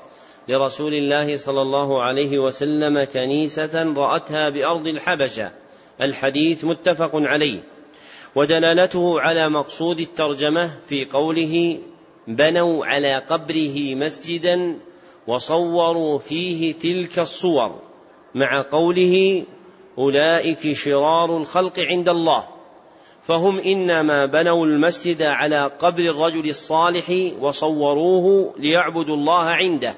لرسول الله صلى الله عليه وسلم كنيسة رأتها بأرض الحبشة. الحديث متفق عليه. ودلالته على مقصود الترجمة في قوله بنوا على قبره مسجدا وصوروا فيه تلك الصور مع قوله أولئك شرار الخلق عند الله. فهم إنما بنوا المسجد على قبر الرجل الصالح وصوروه ليعبدوا الله عنده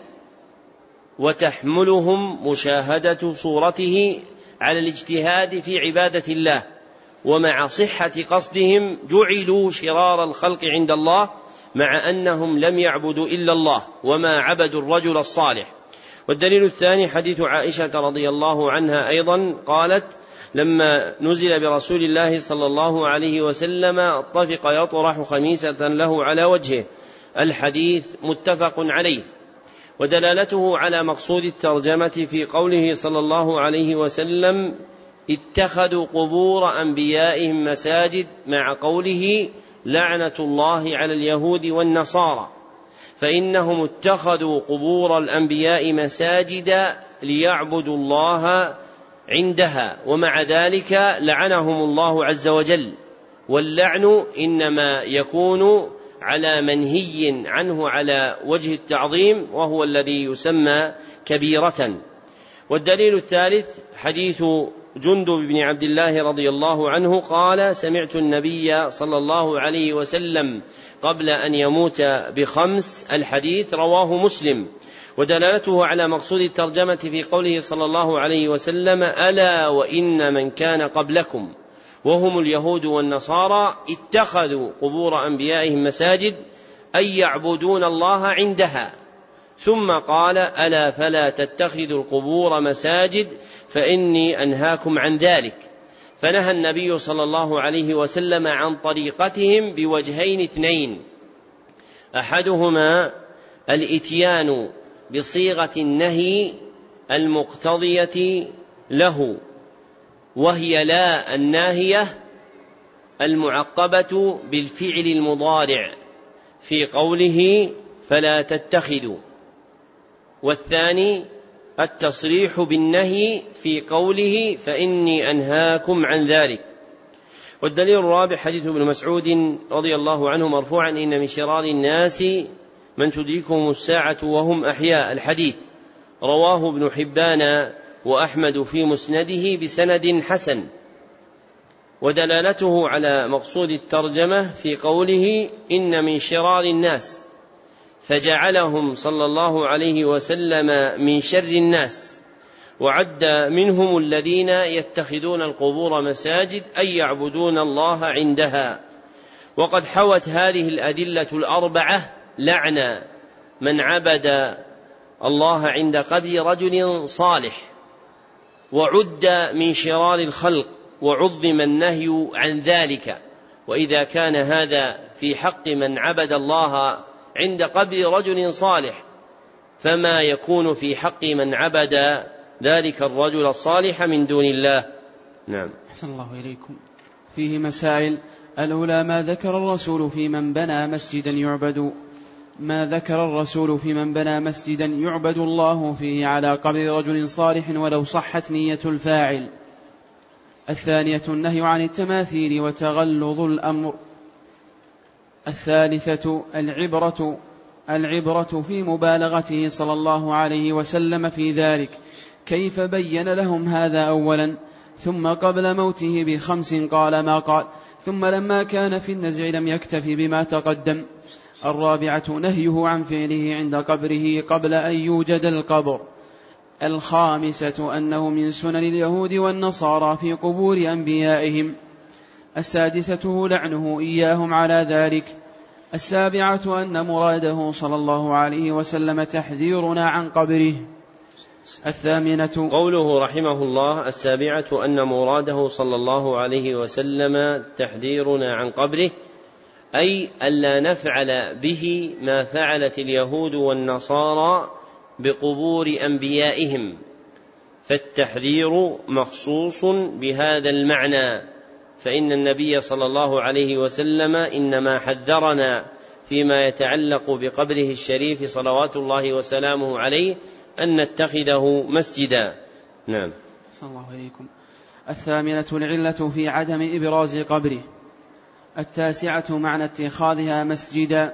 وتحملهم مشاهدة صورته على الاجتهاد في عبادة الله ومع صحة قصدهم جعلوا شرار الخلق عند الله مع أنهم لم يعبدوا إلا الله وما عبدوا الرجل الصالح. والدليل الثاني حديث عائشة رضي الله عنها أيضا قالت لما نزل برسول الله صلى الله عليه وسلم طفق يطرح خميسة له على وجهه. الحديث متفق عليه. ودلالته على مقصود الترجمة في قوله صلى الله عليه وسلم اتخذوا قبور أنبيائهم مساجد مع قوله لعنة الله على اليهود والنصارى. فإنهم اتخذوا قبور الأنبياء مساجد ليعبدوا الله عندها ومع ذلك لعنهم الله عز وجل. واللعن إنما يكون على منهي عنه على وجه التعظيم وهو الذي يسمى كبيرة. والدليل الثالث حديث جندب بن عبد الله رضي الله عنه قال سمعت النبي صلى الله عليه وسلم قبل أن يموت بخمس الحديث رواه مسلم. ودلالته على مقصود الترجمة في قوله صلى الله عليه وسلم ألا وإن من كان قبلكم. وهم اليهود والنصارى اتخذوا قبور أنبيائهم مساجد اي يعبدون الله عندها. ثم قال ألا فلا تتخذوا القبور مساجد فإني أنهاكم عن ذلك. فنهى النبي صلى الله عليه وسلم عن طريقتهم بوجهين اثنين. أحدهما الإتيان بصيغة النهي المقتضية له وهي لا الناهية المعقبة بالفعل المضارع في قوله فلا تتخذوا والثاني التصريح بالنهي في قوله فإني أنهاكم عن ذلك. والدليل الرابع حديث ابن مسعود رضي الله عنه مرفوعا إن من شرار الناس من تدركهم الساعة وهم أحياء. الحديث رواه ابن حبان وأحمد في مسنده بسند حسن ودلالته على مقصود الترجمة في قوله إن من شرار الناس فجعلهم صلى الله عليه وسلم من شر الناس وعد منهم الذين يتخذون القبور مساجد اي يعبدون الله عندها. وقد حوت هذه الأدلة الأربعة لعن من عبد الله عند قبر رجل صالح وعد من شرار الخلق وعظم النهي عن ذلك. وإذا كان هذا في حق من عبد الله عند قبر رجل صالح فما يكون في حق من عبد ذلك الرجل الصالح من دون الله. نعم. أحسن الله إليكم. فيه مسائل. الأولى ما ذكر الرسول في من بنى مسجدا يعبد؟ ما ذكر الرسول في من بنى مسجدا يعبد الله فيه على قبر رجل صالح ولو صحت نية الفاعل. الثانية النهي عن التماثيل وتغلظ الأمر. الثالثة العبرة العبرة في مبالغته صلى الله عليه وسلم في ذلك. كيف بين لهم هذا أولا؟ ثم قبل موته بخمس قال ما قال؟ ثم لما كان في النزع لم يكتف بما تقدم. الرابعة نهيه عن فعله عند قبره قبل أن يوجد القبر. الخامسة أنه من سنن اليهود والنصارى في قبور أنبيائهم. السادسة لعنه إياهم على ذلك. السابعة أن مراده صلى الله عليه وسلم تحذيرنا عن قبره. الثامنة قوله رحمه الله السابعة أن مراده صلى الله عليه وسلم تحذيرنا عن قبره. أي ألا نفعل به ما فعلت اليهود والنصارى بقبور أنبيائهم. فالتحذير مخصوص بهذا المعنى فإن النبي صلى الله عليه وسلم إنما حذرنا فيما يتعلق بقبره الشريف صلوات الله وسلامه عليه أن نتخذه مسجدا. نعم. صلى الله عليكم. الثامنة العلة في عدم إبراز قبره. التاسعة معنى اتخاذها مسجدا.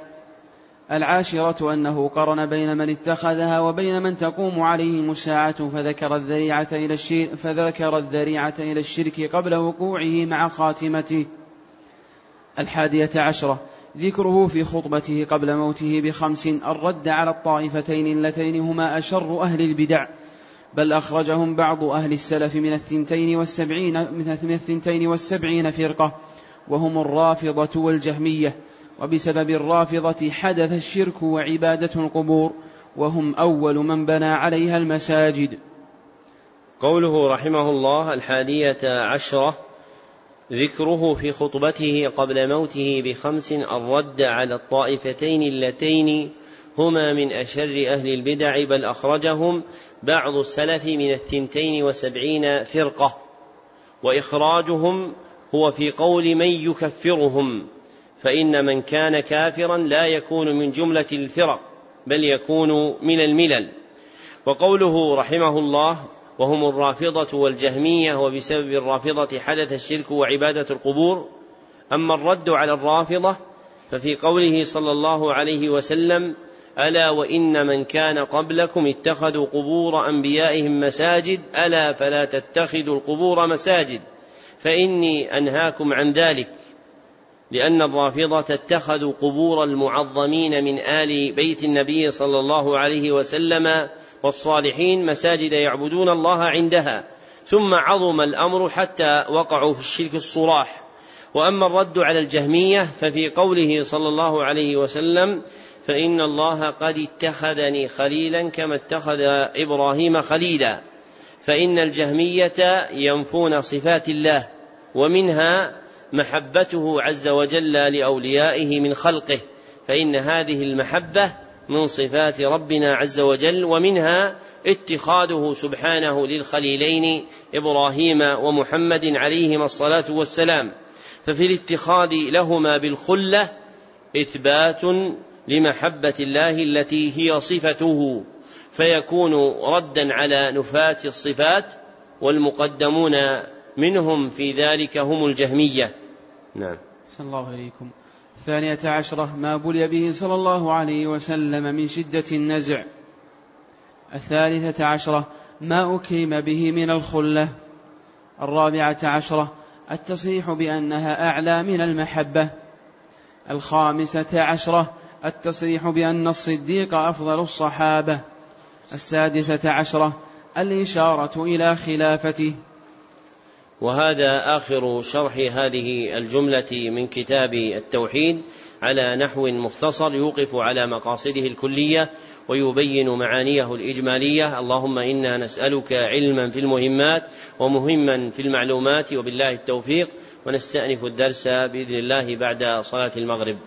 العاشرة أنه قرن بين من اتخذها وبين من تقوم عليهم الساعة فذكر الذريعة إلى الشرك فذكر الذريعة إلى الشرك قبل وقوعه مع خاتمته. الحادية عشرة ذكره في خطبته قبل موته بخمس الرد على الطائفتين اللتين هما أشر أهل البدع بل أخرجهم بعض أهل السلف من الثنتين والسبعين من الثنتين والسبعين فرقة. وهم الرافضة والجهمية وبسبب الرافضة حدث الشرك وعبادة القبور وهم أول من بنى عليها المساجد. قوله رحمه الله الحادية عشرة ذكره في خطبته قبل موته بخمس الرد على الطائفتين اللتين هما من أشر أهل البدع بل أخرجهم بعض السلف من الثنتين وسبعين فرقة وإخراجهم هو في قول من يكفرهم فإن من كان كافرا لا يكون من جملة الفرق بل يكون من الملل. وقوله رحمه الله وهم الرافضة والجهمية وبسبب الرافضة حدث الشرك وعبادة القبور أما الرد على الرافضة ففي قوله صلى الله عليه وسلم ألا وإن من كان قبلكم اتخذوا قبور أنبيائهم مساجد ألا فلا تتخذوا القبور مساجد. فإني أنهاكم عن ذلك لأن الرافضة اتخذوا قبور المعظمين من آل بيت النبي صلى الله عليه وسلم والصالحين مساجد يعبدون الله عندها. ثم عظم الأمر حتى وقعوا في الشرك الصراح. وأما الرد على الجهمية ففي قوله صلى الله عليه وسلم فإن الله قد اتخذني خليلا كما اتخذ إبراهيم خليلا. فإن الجهمية ينفون صفات الله. ومنها محبته عز وجل لأوليائه من خلقه فإن هذه المحبة من صفات ربنا عز وجل ومنها اتخاذه سبحانه للخليلين إبراهيم ومحمد عليهما الصلاة والسلام. ففي الاتخاذ لهما بالخلة إثبات لمحبة الله التي هي صفته فيكون ردا على نفاة الصفات والمقدمون منهم في ذلك هم الجهمية. نعم. صلى الله عليكم. الثانية عشرة ما بلي به صلى الله عليه وسلم من شدة النزع. الثالثة عشرة ما أكرم به من الخلة. الرابعة عشرة التصريح بأنها أعلى من المحبة. الخامسة عشرة التصريح بأن الصديق أفضل الصحابة. السادسة عشرة الإشارة إلى خلافته. وهذا آخر شرح هذه الجملة من كتاب التوحيد على نحو مختصر يوقف على مقاصده الكلية ويبين معانيه الإجمالية. اللهم إنا نسألك علما في المهمات ومهما في المعلومات وبالله التوفيق. ونستأنف الدرس بإذن الله بعد صلاة المغرب.